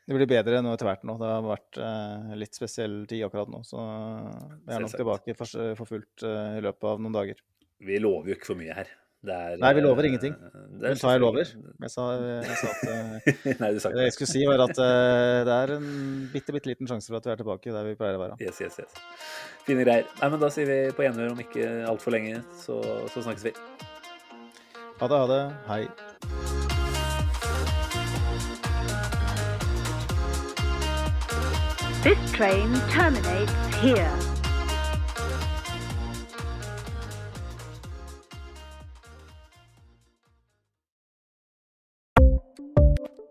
Speaker 4: Det blir bedre nå etter hvert nå. Det har vært eh, litt spesiell tid akkurat nå. Så vi er nok tilbake for, for fullt eh, i løpet av noen dager.
Speaker 3: vi lover jo ikke for mye her. Det er,
Speaker 4: Nei, vi lover
Speaker 3: eh,
Speaker 4: ingenting.
Speaker 3: det er
Speaker 4: Men sa jeg lover? Jeg sa, jeg sa at eh, [LAUGHS]
Speaker 3: Nei, du sa
Speaker 4: Det jeg skulle si, var at eh, det er en bitte, bitte liten sjanse for at vi er tilbake der vi pleier å være.
Speaker 3: Yes, yes, yes. Fine greier. Nei, men Da sier vi på gjenhør om ikke altfor lenge, så, så snakkes vi.
Speaker 4: Ha det, ha det. Hei.
Speaker 5: This train terminates here.